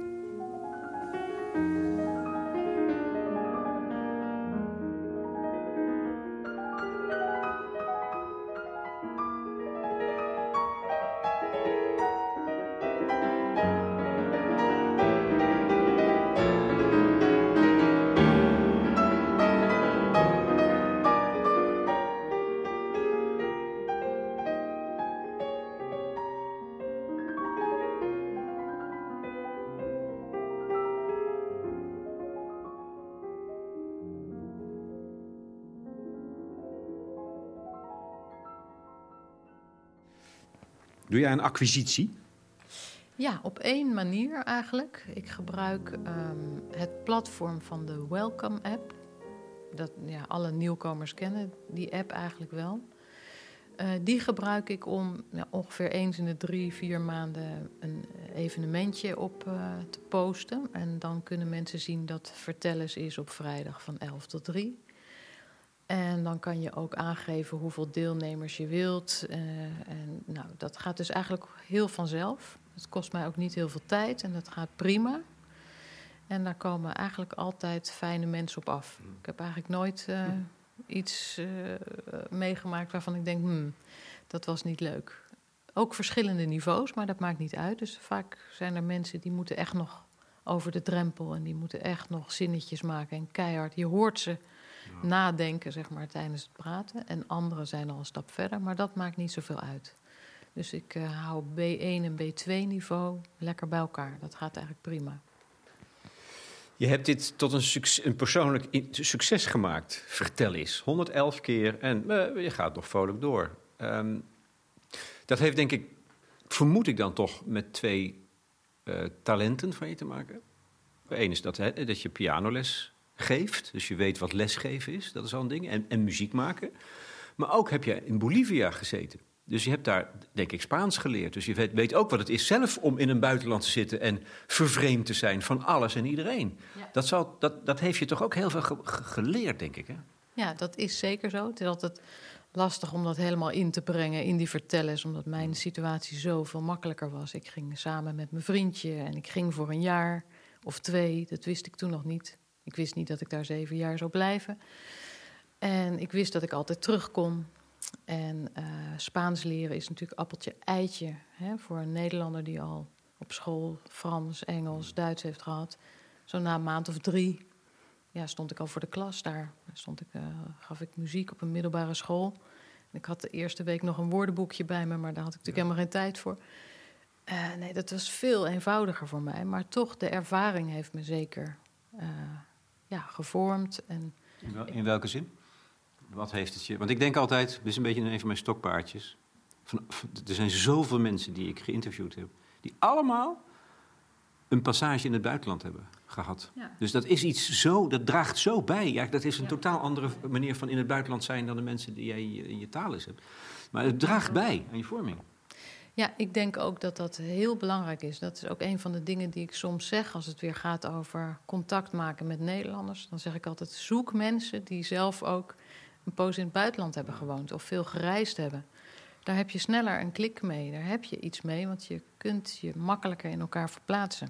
S1: Doe jij een acquisitie?
S2: Ja, op één manier eigenlijk. Ik gebruik ehm, het platform van de Welcome app. Dat ja, alle nieuwkomers kennen die app eigenlijk wel. Uh, die gebruik ik om ja, ongeveer eens in de drie, vier maanden een evenementje op uh, te posten. En dan kunnen mensen zien dat Vertellers is op vrijdag van 11 tot 3. En dan kan je ook aangeven hoeveel deelnemers je wilt. Uh, en nou, dat gaat dus eigenlijk heel vanzelf. Het kost mij ook niet heel veel tijd en dat gaat prima. En daar komen eigenlijk altijd fijne mensen op af. Ik heb eigenlijk nooit uh, iets uh, meegemaakt waarvan ik denk, hmm, dat was niet leuk. Ook verschillende niveaus, maar dat maakt niet uit. Dus vaak zijn er mensen die moeten echt nog over de drempel en die moeten echt nog zinnetjes maken en keihard. Je hoort ze ja. nadenken, zeg maar, tijdens het praten. En anderen zijn al een stap verder, maar dat maakt niet zoveel uit. Dus ik uh, hou B1 en B2 niveau lekker bij elkaar. Dat gaat eigenlijk prima.
S1: Je hebt dit tot een, succes, een persoonlijk succes gemaakt. Vertel eens. 111 keer en uh, je gaat nog vrolijk door. Um, dat heeft denk ik, vermoed ik dan toch, met twee uh, talenten van je te maken. Eén is dat, hè, dat je pianoles geeft. Dus je weet wat lesgeven is. Dat is al een ding. En, en muziek maken. Maar ook heb je in Bolivia gezeten. Dus je hebt daar, denk ik, Spaans geleerd. Dus je weet, weet, ook wat het is zelf om in een buitenland te zitten en vervreemd te zijn van alles en iedereen. Ja. Dat, zal, dat, dat heeft je toch ook heel veel ge geleerd, denk ik. Hè?
S2: Ja, dat is zeker zo. Het is altijd lastig om dat helemaal in te brengen in die vertellers, omdat mijn situatie zoveel makkelijker was. Ik ging samen met mijn vriendje en ik ging voor een jaar of twee. Dat wist ik toen nog niet. Ik wist niet dat ik daar zeven jaar zou blijven. En ik wist dat ik altijd terug kon. En uh, Spaans leren is natuurlijk appeltje eitje hè, voor een Nederlander die al op school Frans, Engels, Duits heeft gehad. Zo na een maand of drie ja, stond ik al voor de klas daar. Stond ik, uh, gaf ik muziek op een middelbare school. En ik had de eerste week nog een woordenboekje bij me, maar daar had ik natuurlijk helemaal geen tijd voor. Uh, nee, dat was veel eenvoudiger voor mij. Maar toch, de ervaring heeft me zeker ja, gevormd. En
S1: in, wel, in welke zin? Wat heeft het je? Want ik denk altijd, dit is een beetje een van mijn stokpaardjes. Van, er zijn zoveel mensen die ik geïnterviewd heb, die allemaal een passage in het buitenland hebben gehad. Ja. Dus dat is iets zo, dat draagt zo bij. Ja, dat is een ja. totaal andere manier van in het buitenland zijn dan de mensen die jij in je taal is hebt. Maar het draagt bij aan je vorming.
S2: Ja, ik denk ook dat dat heel belangrijk is. Dat is ook een van de dingen die ik soms zeg als het weer gaat over contact maken met Nederlanders. Dan zeg ik altijd: zoek mensen die zelf ook een poos in het buitenland hebben gewoond of veel gereisd hebben. Daar heb je sneller een klik mee, daar heb je iets mee, want je kunt je makkelijker in elkaar verplaatsen.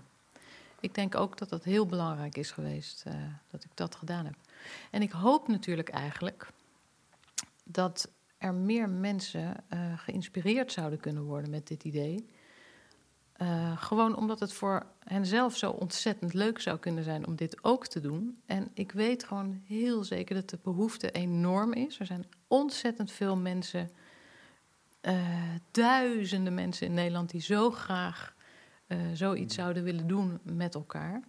S2: Ik denk ook dat dat heel belangrijk is geweest, uh, dat ik dat gedaan heb. En ik hoop natuurlijk eigenlijk dat er meer mensen uh, geïnspireerd zouden kunnen worden met dit idee. Uh, gewoon omdat het voor henzelf zo ontzettend leuk zou kunnen zijn om dit ook te doen. En ik weet gewoon heel zeker dat de behoefte enorm is. Er zijn ontzettend veel mensen, uh, duizenden mensen in Nederland die zo graag uh, zoiets zouden willen doen met elkaar.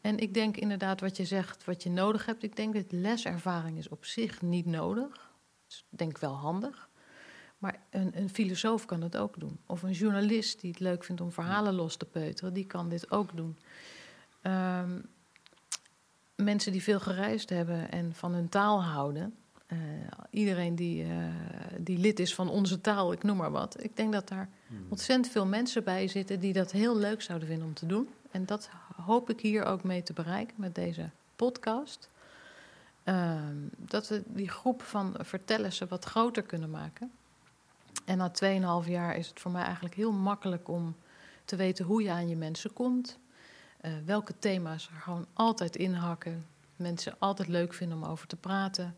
S2: En ik denk inderdaad wat je zegt, wat je nodig hebt. Ik denk dat leservaring is op zich niet nodig. Is denk ik wel handig. Maar een, een, filosoof kan het ook doen. Of een journalist die het leuk vindt om verhalen los te peuteren, die kan dit ook doen. Um, mensen die veel gereisd hebben en van hun taal houden. Uh, iedereen die, uh, die lid is van onze taal, ik noem maar wat. Ik denk dat daar hmm. ontzettend veel mensen bij zitten die dat heel leuk zouden vinden om te doen. En dat hoop ik hier ook mee te bereiken met deze podcast. Uh, dat we die groep van vertellers wat groter kunnen maken. En na 2,5 jaar is het voor mij eigenlijk heel makkelijk om te weten hoe je aan je mensen komt. Uh, welke thema's er gewoon altijd inhakken. Mensen altijd leuk vinden om over te praten.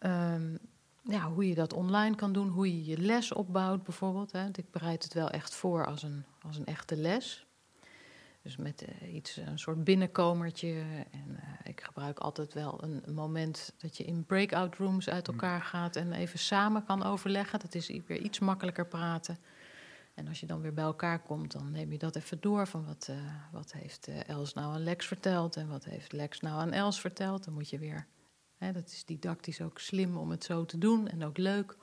S2: Um, ja, hoe je dat online kan doen, hoe je je les opbouwt bijvoorbeeld. Hè. Ik bereid het wel echt voor als een, als een echte les. Dus met uh, iets, een soort binnenkomertje. En uh, ik gebruik altijd wel een, moment dat je in breakout rooms uit elkaar gaat en even samen kan overleggen. Dat is weer iets makkelijker praten. En als je dan weer bij elkaar komt, dan neem je dat even door van wat, uh, wat heeft Els nou aan Lex verteld en wat heeft Lex nou aan Els verteld. Dan moet je weer, hè, dat is didactisch ook slim om het zo te doen en ook leuk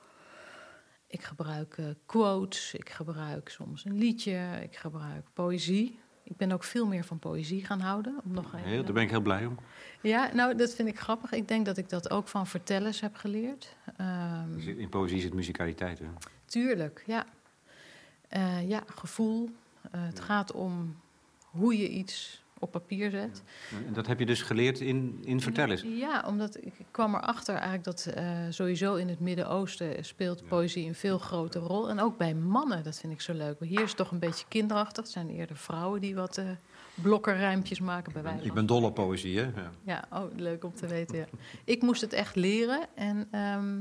S2: ik gebruik eh, quotes, ik gebruik soms een liedje, ik gebruik poëzie. Ik ben ook veel meer van poëzie gaan houden. Om nog even,
S1: daar ben ik heel blij om.
S2: Ja, nou, dat vind ik grappig. Ik denk dat ik dat ook van vertellers heb geleerd. Ehm,
S1: In poëzie zit muzikaliteit. Hè?
S2: tuurlijk, ja. Eh, ja, gevoel. Eh, het gaat om hoe je iets op papier zet.
S1: En dat heb je dus geleerd in, in vertellers.
S2: Ja, omdat ik kwam erachter eigenlijk dat eh, sowieso in het Midden-Oosten speelt poëzie een veel grotere rol. En ook bij mannen, dat vind ik zo leuk. Maar hier is het toch een beetje kinderachtig. Het zijn eerder vrouwen die wat uh, blokkerrijmpjes maken bij wijze
S1: Ik ben dol op poëzie, hè? Ja.
S2: Ja, oh, leuk om te weten. Ja. Ik moest het echt leren. En, ehm,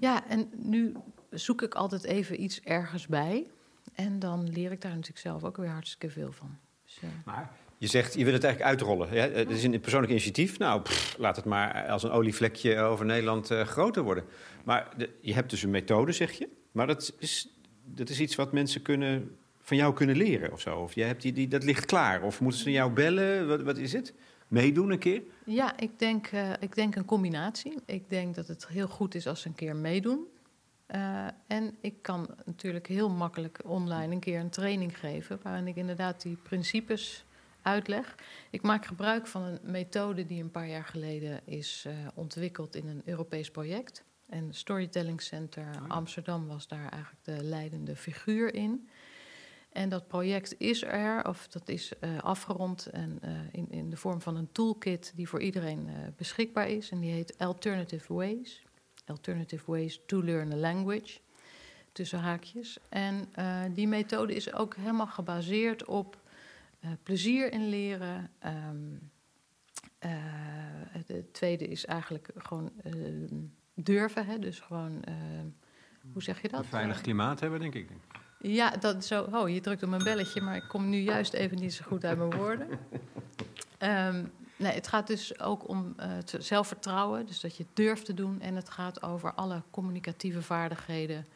S2: ja, en nu zoek ik altijd even iets ergens bij. En dan leer ik daar natuurlijk zelf ook weer hartstikke veel van. Dus, eh,
S1: Maar je zegt, je wil het eigenlijk uitrollen. Hè? Het is een persoonlijk initiatief. Nou, pff, laat het maar als een olievlekje over Nederland eh, groter worden. Maar de- je hebt dus een methode, zeg je. Maar dat is, dat is iets wat mensen kunnen, van jou kunnen leren of zo. Of jij hebt die, die, dat ligt klaar. Of moeten ze jou bellen? Wat, wat is het? Meedoen een keer?
S2: Ja, ik denk, eh, ik denk een combinatie. Ik denk dat het heel goed is als ze een keer meedoen. Eh, en ik kan natuurlijk heel makkelijk online een keer een training geven... waarin ik inderdaad die principes uitleg. Ik maak gebruik van een methode die een paar jaar geleden is eh, ontwikkeld in een Europees project. En Storytelling Center Amsterdam was daar eigenlijk de leidende figuur in. En dat project is er, of dat is eh, afgerond en, in, in de vorm van een toolkit die voor iedereen beschikbaar is. En die heet Alternative Ways. Alternative Ways to Learn a Language. Tussen haakjes. En eh, die methode is ook helemaal gebaseerd op eh, plezier in leren. Eh, het tweede is eigenlijk gewoon durven. Hè? Dus gewoon, hoe zeg je dat?
S1: Een veilig klimaat hebben, denk ik.
S2: Ja, dat zo. Oh, je drukt op mijn belletje, maar ik kom nu juist even niet zo goed uit mijn woorden. Ehm, nee, het gaat dus ook om eh, het zelfvertrouwen, dus dat je het durft te doen. En het gaat over alle communicatieve vaardigheden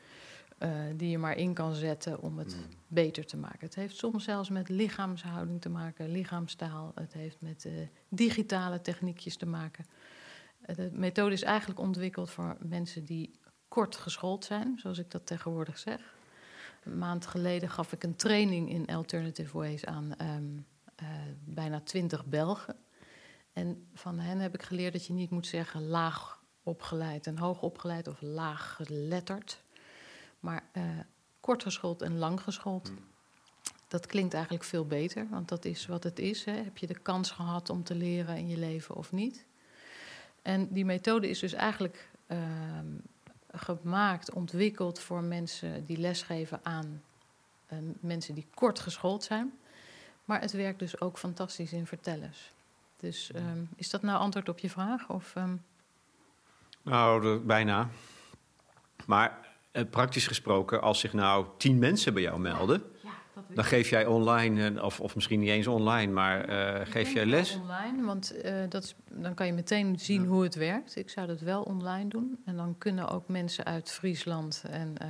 S2: eh, die je maar in kan zetten om het beter te maken. Het heeft soms zelfs met lichaamshouding te maken, lichaamstaal. Het heeft met eh, digitale techniekjes te maken. De methode is eigenlijk ontwikkeld voor mensen die kort geschoold zijn, zoals ik dat tegenwoordig zeg. Een maand geleden gaf ik een training in Alternative Ways aan ehm, eh, bijna twintig Belgen. En van hen heb ik geleerd dat je niet moet zeggen laag opgeleid en hoog opgeleid of laag geletterd. Maar eh, kort geschoold en lang geschoold. Dat klinkt eigenlijk veel beter, want dat is wat het is. Hè. Heb je de kans gehad om te leren in je leven of niet? En die methode is dus eigenlijk ehm, gemaakt, ontwikkeld voor mensen die lesgeven aan eh, mensen die kort geschoold zijn. Maar het werkt dus ook fantastisch in vertellers. Dus ehm, is dat nou antwoord op je vraag? Of, ehm,
S1: Nou, de- bijna. Maar eh, praktisch gesproken, als zich nou tien mensen bij jou melden... dan geef jij online, eh, of, of misschien niet eens online, maar eh,
S2: Ik
S1: geef jij
S2: wel
S1: les?
S2: Online, want eh, dat is, dan kan je meteen zien hoe het werkt. Ik zou dat wel online doen. En dan kunnen ook mensen uit Friesland en eh,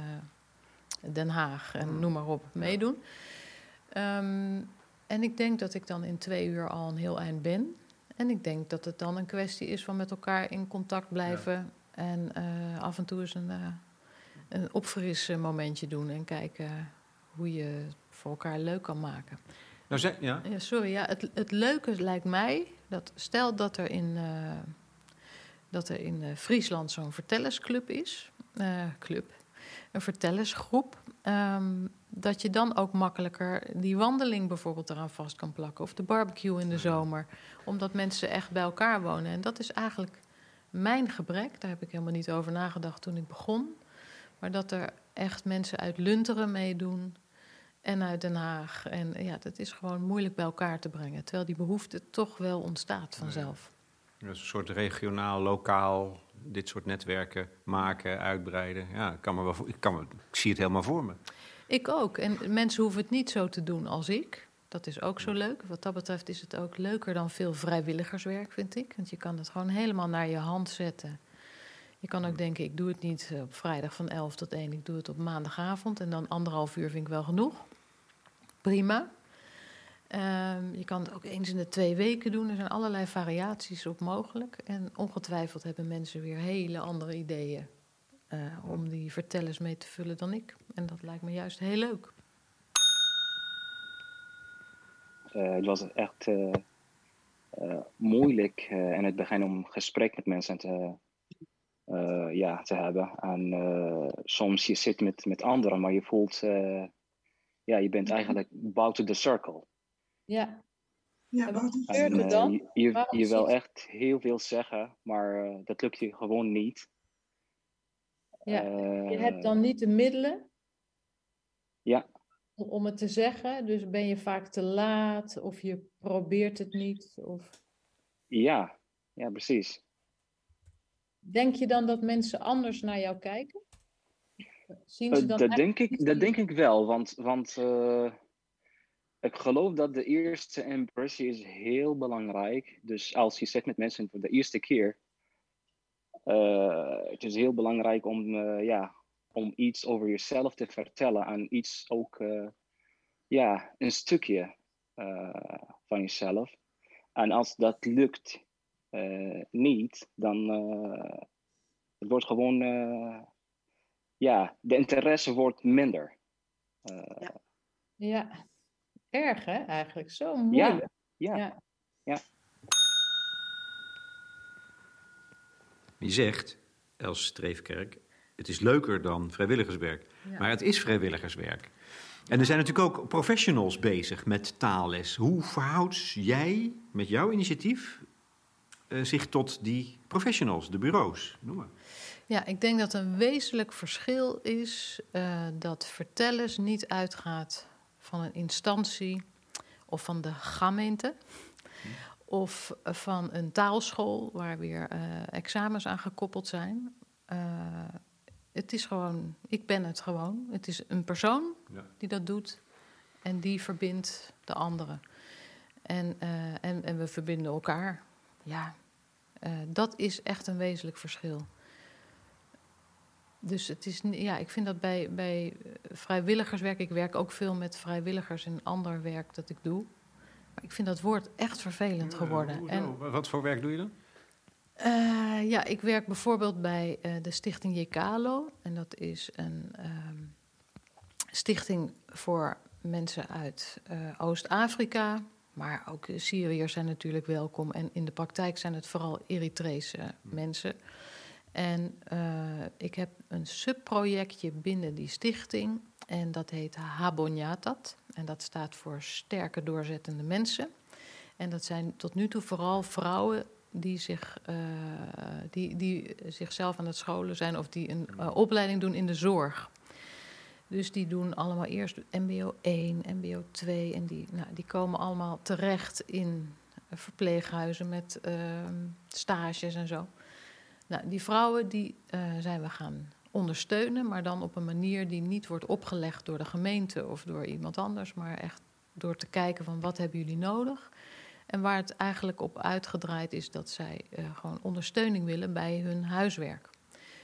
S2: Den Haag en noem maar op meedoen. Ehm, en ik denk dat ik dan in twee uur al een heel eind ben. En ik denk dat het dan een kwestie is van met elkaar in contact blijven. En eh, af en toe eens een, eh een opfris momentje doen. En kijken hoe je het voor elkaar leuk kan maken.
S1: Nou, zeg, ja.
S2: Ja, sorry. Ja, het, het leuke lijkt mij dat stel dat er in, eh, dat er in Friesland zo'n vertellersclub is, club, een vertellersgroep, ehm, dat je dan ook makkelijker die wandeling bijvoorbeeld eraan vast kan plakken of de barbecue in de zomer, omdat mensen echt bij elkaar wonen. En dat is eigenlijk mijn gebrek. Daar heb ik helemaal niet over nagedacht toen ik begon, maar dat er echt mensen uit Lunteren meedoen en uit Den Haag. En ja, dat is gewoon moeilijk bij elkaar te brengen. Terwijl die behoefte toch wel ontstaat vanzelf.
S1: Dus een soort regionaal, lokaal, dit soort netwerken maken, uitbreiden. Ja, ik, kan me wel, ik, kan me, ik zie het helemaal voor me.
S2: Ik ook. En mensen hoeven het niet zo te doen als ik. Dat is ook zo leuk. Wat dat betreft is het ook leuker dan veel vrijwilligerswerk, vind ik. Want je kan het gewoon helemaal naar je hand zetten. Je kan ook denken, ik doe het niet op vrijdag van 11 tot 1. Ik doe het op maandagavond. En dan anderhalf uur vind ik wel genoeg. Prima. Ehm, je kan het ook eens in de twee weken doen. Er zijn allerlei variaties op mogelijk. En ongetwijfeld hebben mensen weer hele andere ideeën eh, om die vertellers mee te vullen dan ik. En dat lijkt me juist heel leuk.
S6: Uh, het was echt uh, uh, moeilijk in het begin om gesprek met mensen te, ja, te hebben. En soms je zit met, met anderen, maar je voelt, ja, je bent eigenlijk buiten de circle.
S2: Ja.
S5: Ja,
S2: wat gebeurt er dan?
S6: je, je, wil echt heel veel zeggen, maar dat lukt je gewoon niet.
S2: Ja,
S6: Eh,
S2: Je hebt dan niet de middelen
S6: Ja,
S2: om- om het te zeggen. Dus ben je vaak te laat of je probeert het niet. Of...
S6: ja, ja, precies.
S2: Denk je dan dat mensen anders naar jou kijken? Zien ze
S6: Eh,
S2: dan
S6: dat, denk ik, dat denk ik wel, want, want eh, ik geloof dat de eerste impressie is heel belangrijk. Dus als je zit met mensen voor de eerste keer, eh, het is heel belangrijk om, eh, ja, om iets over jezelf te vertellen en iets ook, eh, ja, een stukje van jezelf. En als dat lukt niet, dan het wordt gewoon, ja, de interesse wordt minder.
S2: Ja, erg hè, eigenlijk. Zo
S6: ja,
S2: moeilijk.
S6: ja,
S2: Ja.
S1: Je zegt, Els Streefkerk, het is leuker dan vrijwilligerswerk.
S2: Ja.
S1: Maar het is vrijwilligerswerk. En er zijn natuurlijk ook professionals bezig met taalles. Hoe verhoudt jij met jouw initiatief eh, zich tot die professionals, de bureaus? Noem maar.
S2: Ja, ik denk dat een wezenlijk verschil is eh, dat vertellers niet uitgaat van een instantie of van de gemeente of van een taalschool waar weer eh, examens aan gekoppeld zijn. Eh, het is gewoon, ik ben het gewoon. Het is een persoon
S1: Ja.
S2: die dat doet en die verbindt de anderen. En, eh, en, en we verbinden elkaar. Ja, eh, dat is echt een wezenlijk verschil. Dus het is, ja, ik vind dat bij, bij eh, vrijwilligerswerk, ik werk ook veel met vrijwilligers in ander werk dat ik doe. Maar ik vind dat woord echt vervelend geworden. En,
S1: Wat voor werk doe je dan?
S2: eh, ja, ik werk bijvoorbeeld bij eh, de stichting Jekalo. En dat is een ehm, stichting voor mensen uit eh, Oost-Afrika. Maar ook Syriërs zijn natuurlijk welkom. En in de praktijk zijn het vooral Eritrese mensen. En eh, ik heb een subprojectje binnen die stichting. En dat heet Habonyatat. En dat staat voor sterke doorzettende mensen. En dat zijn tot nu toe vooral vrouwen die, zich, eh, die, die zichzelf aan het scholen zijn of die een eh, opleiding doen in de zorg. Dus die doen allemaal eerst MBO 1, MBO 2 en die, nou, die komen allemaal terecht in verpleeghuizen met ehm, stages en zo. Nou, die vrouwen die eh, zijn we gaan ondersteunen, maar dan op een manier die niet wordt opgelegd door de gemeente of door iemand anders, maar echt door te kijken van wat hebben jullie nodig. En waar het eigenlijk op uitgedraaid is dat zij eh, gewoon ondersteuning willen bij hun huiswerk.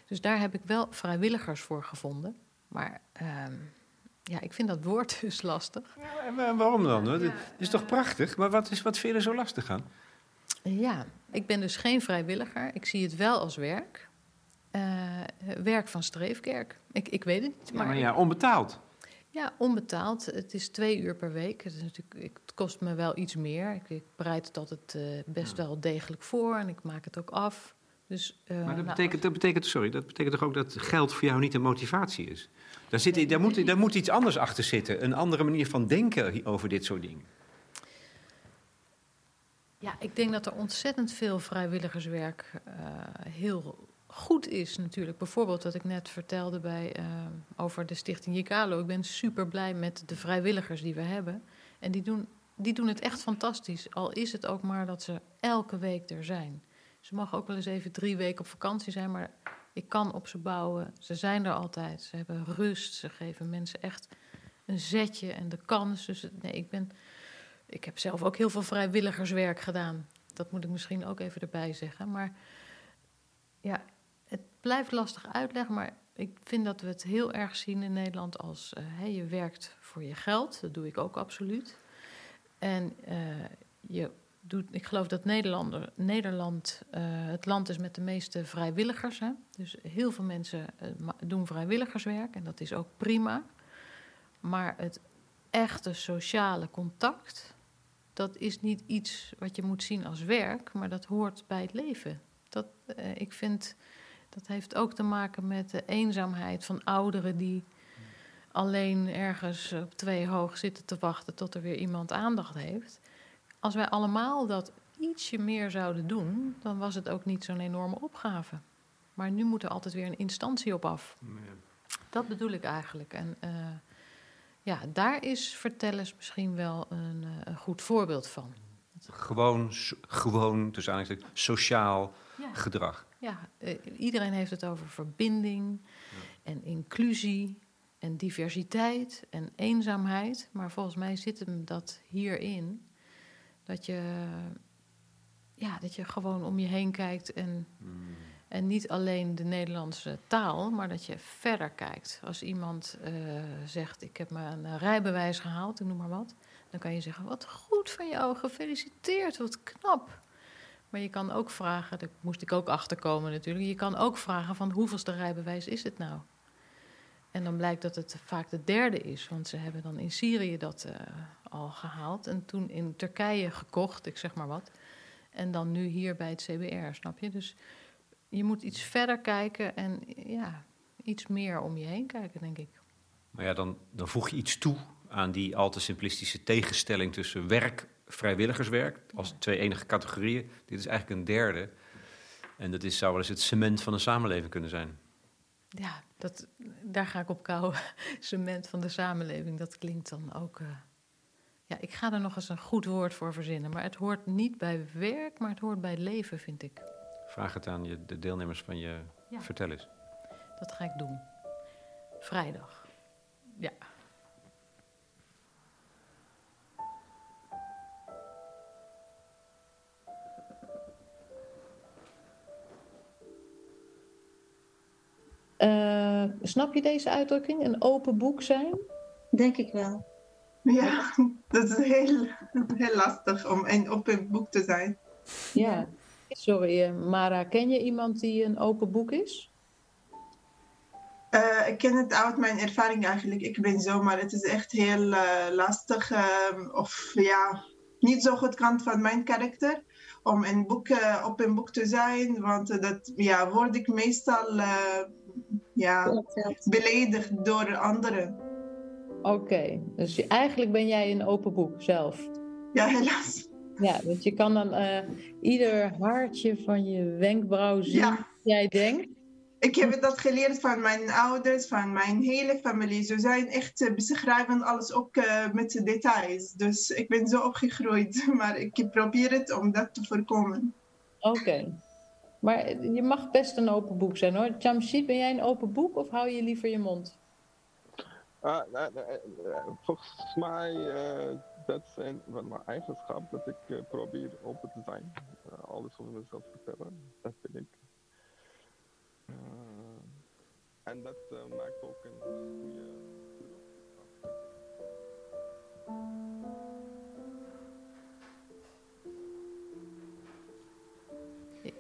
S2: Dus daar heb ik wel vrijwilligers voor gevonden. Maar ehm, ja, ik vind dat woord dus lastig.
S1: Ja, en wa- waarom dan? Het is toch prachtig? Maar wat, is, wat vind je er zo lastig aan?
S2: Ja, ik ben dus geen vrijwilliger. Ik zie het wel als werk. Eh, werk van Streefkerk. Ik, ik weet het niet,
S1: Ja,
S2: maar,
S1: ja, onbetaald.
S2: Ja, onbetaald. Het is twee uur per week. Het, is natuurlijk, ik- het kost me wel iets meer. Ik, ik bereid het altijd eh, best wel degelijk voor en ik maak het ook af. Dus, eh,
S1: Maar dat
S2: nou,
S1: betekent, dat, betekent, sorry, dat betekent toch ook dat geld voor jou niet een motivatie is? Daar, zit, daar, moet, daar moet iets anders achter zitten. Een andere manier van denken over dit soort dingen.
S2: Ja, ik denk dat er ontzettend veel vrijwilligerswerk eh, heel goed is natuurlijk. Bijvoorbeeld wat ik net vertelde bij, eh, over de stichting Jikalo. Ik ben super blij met de vrijwilligers die we hebben. En die doen, die doen het echt fantastisch. Al is het ook maar dat ze elke week er zijn. Ze mogen ook wel eens even drie weken op vakantie zijn, maar ik kan op ze bouwen. Ze zijn er altijd. Ze hebben rust. Ze geven mensen echt een zetje en de kans. Dus het- nee, ik ben... Ik heb zelf ook heel veel vrijwilligerswerk gedaan. Dat moet ik misschien ook even erbij zeggen. Maar ja, het blijft lastig uitleggen. Maar ik vind dat we het heel erg zien in Nederland als eh, je werkt voor je geld. Dat doe ik ook absoluut. En eh, je doet, ik geloof dat Nederlander, Nederland uh, het land is met de meeste vrijwilligers. Hè? Dus heel veel mensen doen vrijwilligerswerk en dat is ook prima. Maar het echte sociale contact, dat is niet iets wat je moet zien als werk, maar dat hoort bij het leven. Dat, uh, ik vind, dat heeft ook te maken met de eenzaamheid van ouderen die alleen ergens op twee hoog zitten te wachten tot er weer iemand aandacht heeft. Als wij allemaal dat ietsje meer zouden doen, dan was het ook niet zo'n enorme opgave. Maar nu moet er altijd weer een instantie op af. Dat bedoel ik eigenlijk. En uh, ja, daar is vertellers misschien wel een, uh, een goed voorbeeld van.
S1: Gewoon, gewoon dus eigenlijk sociaal ja. gedrag.
S2: Ja, uh, iedereen heeft het over verbinding ja. en inclusie en diversiteit en eenzaamheid. Maar volgens mij zit hem dat hierin. Dat je, ja, dat je gewoon om je heen kijkt en, mm. En niet alleen de Nederlandse taal, maar dat je verder kijkt. Als iemand uh, zegt: Ik heb een rijbewijs gehaald, ik noem maar wat. Dan kan je zeggen: Wat goed van jou, gefeliciteerd, wat knap. Maar je kan ook vragen, daar moest ik ook achterkomen natuurlijk. Je kan ook vragen: van hoeveelste rijbewijs is het nou? En dan blijkt dat het vaak de derde is, want ze hebben dan in Syrië dat uh, al gehaald en toen in Turkije gekocht, ik zeg maar wat. En dan nu hier bij het CBR, snap je? Dus je moet iets verder kijken en ja, iets meer om je heen kijken, denk ik.
S1: Maar ja, dan, dan voeg je iets toe aan die al te simplistische tegenstelling tussen werk, vrijwilligerswerk, als twee enige categorieën. Dit is eigenlijk een derde. En dat is, zou wel eens het cement van een samenleving kunnen zijn.
S2: Ja, dat, daar ga ik op kouwen. Cement van de samenleving, dat klinkt dan ook. Uh, ja, ik ga er nog eens een goed woord voor verzinnen. Maar het hoort niet bij werk, maar het hoort bij leven, vind ik.
S1: Vraag het aan je, de deelnemers van je ja. Vertel eens.
S2: Dat ga ik doen. Vrijdag. Ja. Uh, snap je deze uitdrukking? Een open boek zijn?
S5: Denk ik wel. Ja, dat is heel, heel lastig om een open boek te zijn.
S2: Ja, sorry uh, Mara, ken je iemand die een open boek is?
S5: Uh, ik ken het uit mijn ervaring eigenlijk. Ik ben zo, maar het is echt heel lastig. Ehm, of ja, niet zo goed kant van mijn karakter om een boek, op een boek te zijn. Want dat ja, word ik meestal ja, beledigd door anderen.
S2: Oké, okay. dus eigenlijk ben jij een open boek zelf?
S5: Ja, helaas.
S2: Ja, want je kan dan uh, ieder haartje van je wenkbrauw zien ja. jij denkt.
S5: Ik heb dat geleerd van mijn ouders, van mijn hele familie. Ze zijn echt, uh, beschrijven alles ook uh, met de details. Dus ik ben zo opgegroeid, maar ik probeer het om dat te voorkomen.
S2: Oké. Okay. Maar je mag best een open boek zijn hoor. Jamshid, ben jij een open boek of hou je liever je mond?
S4: Uh, uh, uh, volgens mij uh, dat zijn van mijn eigenschap dat ik uh, probeer open te zijn. Uh, alles over mezelf vertellen, dat vind ik. en dat maakt ook een goede.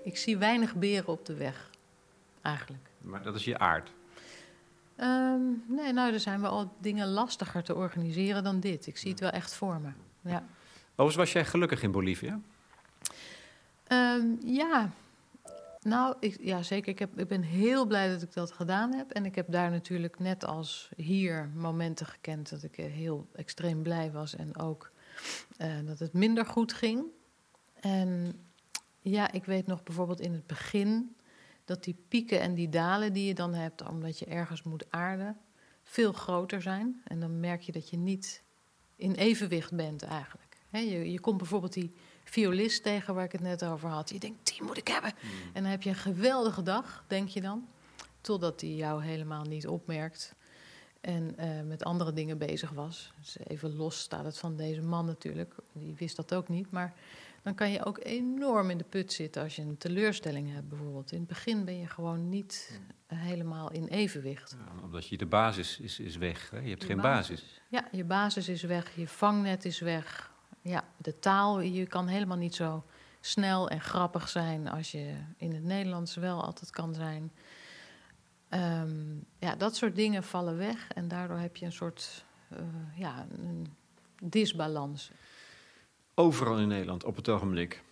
S2: Ik zie weinig beren op de weg, eigenlijk.
S1: Maar dat is je aard?
S2: Um, nee, nou, er zijn wel dingen lastiger te organiseren dan dit. Ik zie het wel echt voor me. Ja.
S1: Overigens, was jij gelukkig in Bolivia?
S2: Um, ja, nou, ik, ja, zeker. Ik, heb, ik ben heel blij dat ik dat gedaan heb. En ik heb daar natuurlijk net als hier momenten gekend dat ik heel extreem blij was. En ook uh, dat het minder goed ging. En ja, ik weet nog bijvoorbeeld in het begin dat die pieken en die dalen die je dan hebt, omdat je ergens moet aarden, veel groter zijn. En dan merk je dat je niet in evenwicht bent eigenlijk. He, je, je komt bijvoorbeeld die violist tegen waar ik het net over had. Je denkt, die moet ik hebben. Hmm. En dan heb je een geweldige dag, denk je dan. Totdat hij jou helemaal niet opmerkt. En uh, met andere dingen bezig was. Dus even los staat het van deze man natuurlijk. Die wist dat ook niet. Maar dan kan je ook enorm in de put zitten als je een teleurstelling hebt bijvoorbeeld. In het begin ben je gewoon niet helemaal in evenwicht.
S1: Ja, omdat je de basis is, is weg. Hè? Je hebt geen basis. basis.
S2: Ja, je basis is weg, je vangnet is weg. ja, de taal, je kan helemaal niet zo snel en grappig zijn als je in het Nederlands wel altijd kan zijn. Ehm, ja, dat soort dingen vallen weg en daardoor heb je een soort uh, ja, een disbalans.
S1: Overal in Nederland op het ogenblik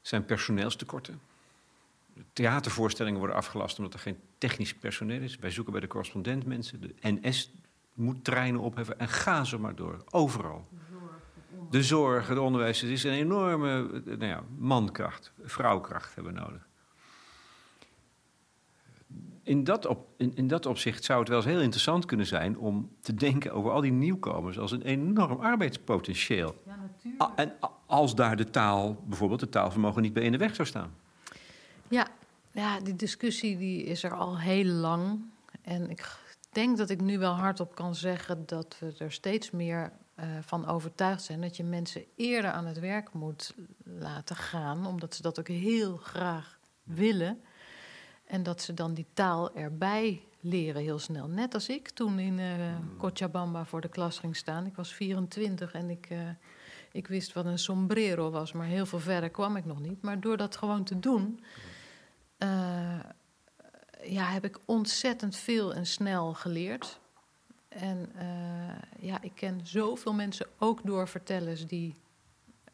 S1: zijn personeelstekorten. Theatervoorstellingen worden afgelast omdat er geen technisch personeel is. Wij zoeken bij de correspondent mensen. De NS moet treinen opheffen en ga zo maar door. Overal. De zorg, het onderwijs. Het is een enorme nou ja, mankracht, vrouwkracht hebben we nodig. In dat, op, in, in dat opzicht zou het wel eens heel interessant kunnen zijn om te denken over al die nieuwkomers als een enorm arbeidspotentieel. Ja, natuurlijk. En als daar de taal, bijvoorbeeld de taalvermogen, niet bij in de weg zou staan.
S2: Ja, ja die discussie die is er al heel lang. En ik denk dat ik nu wel hardop kan zeggen dat we er steeds meer uh, van overtuigd zijn dat je mensen eerder aan het werk moet laten gaan, omdat ze dat ook heel graag willen. En dat ze dan die taal erbij leren heel snel. Net als ik toen in uh, Cochabamba voor de klas ging staan. Ik was 24 en ik, uh, ik wist wat een sombrero was, maar heel veel verder kwam ik nog niet. Maar door dat gewoon te doen, uh, ja, heb ik ontzettend veel en snel geleerd. En ja, ik ken zoveel mensen, ook door vertellers, die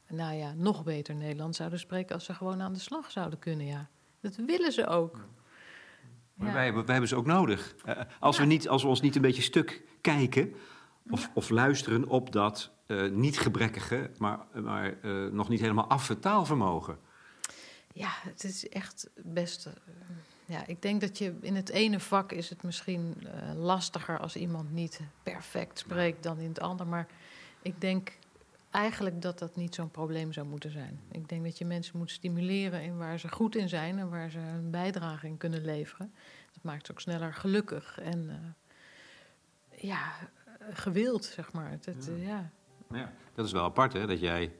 S2: nou ja, nog beter Nederlands zouden spreken als ze gewoon aan de slag zouden kunnen. Ja. Dat willen ze ook.
S1: Maar wij, hebben, wij hebben ze ook nodig. Uh, als, we niet, als we ons niet een beetje stuk kijken of, of luisteren op dat uh, niet gebrekkige, maar, maar uh, nog niet helemaal affe taalvermogen.
S2: Ja, het is echt best. ja, ik denk dat je in het ene vak is het misschien lastiger als iemand niet perfect spreekt dan in het andere. Maar ik denk eigenlijk dat dat niet zo'n probleem zou moeten zijn. Ik denk dat je mensen moet stimuleren in waar ze goed in zijn en waar ze een bijdrage in kunnen leveren. Dat maakt ze ook sneller gelukkig en uh, ja, gewild, zeg maar. Dat, ja. Uh, ja.
S1: ja. dat is wel apart, hè, dat jij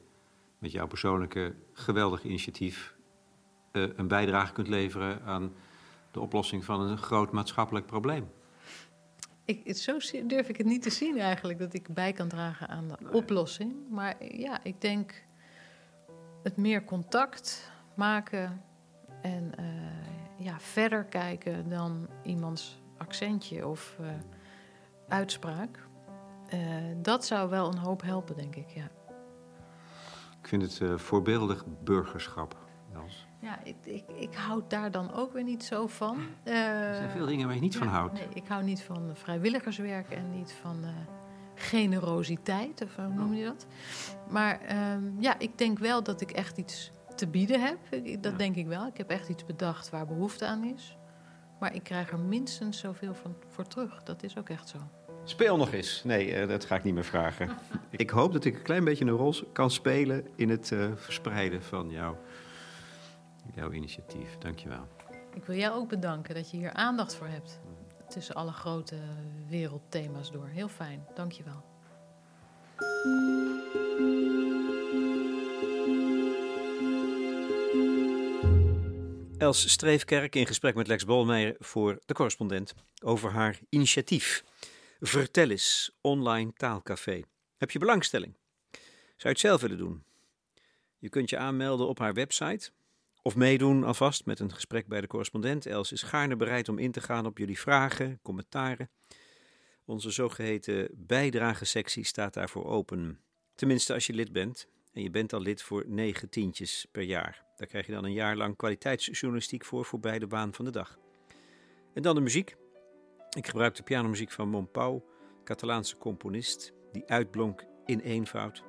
S1: met jouw persoonlijke geweldige initiatief uh, een bijdrage kunt leveren aan de oplossing van een groot maatschappelijk probleem.
S2: Ik, zo durf ik het niet te zien eigenlijk, dat ik bij kan dragen aan de nee. oplossing. Maar ja, ik denk het meer contact maken en uh, ja, verder kijken dan iemands accentje of uh, uitspraak. Uh, dat zou wel een hoop helpen, denk ik, ja.
S1: Ik vind het voorbeeldig burgerschap, Els.
S2: Ja, ik, ik, ik houd daar dan ook weer niet zo van.
S1: Uh, er zijn veel dingen waar je niet
S2: ja,
S1: van houdt.
S2: Nee, ik hou niet van vrijwilligerswerk en niet van uh, generositeit, of hoe noem je dat? Maar uh, ja, ik denk wel dat ik echt iets te bieden heb. Dat ja. denk ik wel. Ik heb echt iets bedacht waar behoefte aan is. Maar ik krijg er minstens zoveel van voor terug. Dat is ook echt zo.
S1: Speel nog eens. Nee, dat ga ik niet meer vragen. ik hoop dat ik een klein beetje een rol kan spelen in het uh, verspreiden van jouw, jouw initiatief. Dankjewel.
S2: Ik wil jou ook bedanken dat je hier aandacht voor hebt. Tussen alle grote wereldthema's door. Heel fijn. Dankjewel.
S1: Els Streefkerk in gesprek met Lex Bolmeijer voor de correspondent over haar initiatief. Vertel eens, online taalcafé. Heb je belangstelling? Zou je het zelf willen doen? Je kunt je aanmelden op haar website of meedoen alvast met een gesprek bij de correspondent. Els is gaarne bereid om in te gaan op jullie vragen, commentaren. Onze zogeheten bijdragesectie staat daarvoor open. Tenminste als je lid bent. En je bent al lid voor negen tientjes per jaar. Daar krijg je dan een jaar lang kwaliteitsjournalistiek voor, voorbij de baan van de dag. En dan de muziek. Ik gebruik de pianomuziek van Monpau, Catalaanse componist, die uitblonk in eenvoud,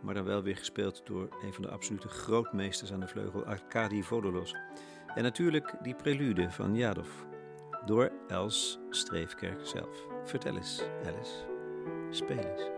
S1: maar dan wel weer gespeeld door een van de absolute grootmeesters aan de vleugel, Arkadi Vodolos. En natuurlijk die prelude van Jadov, door Els Streefkerk zelf. Vertel eens, Alice. Speel eens.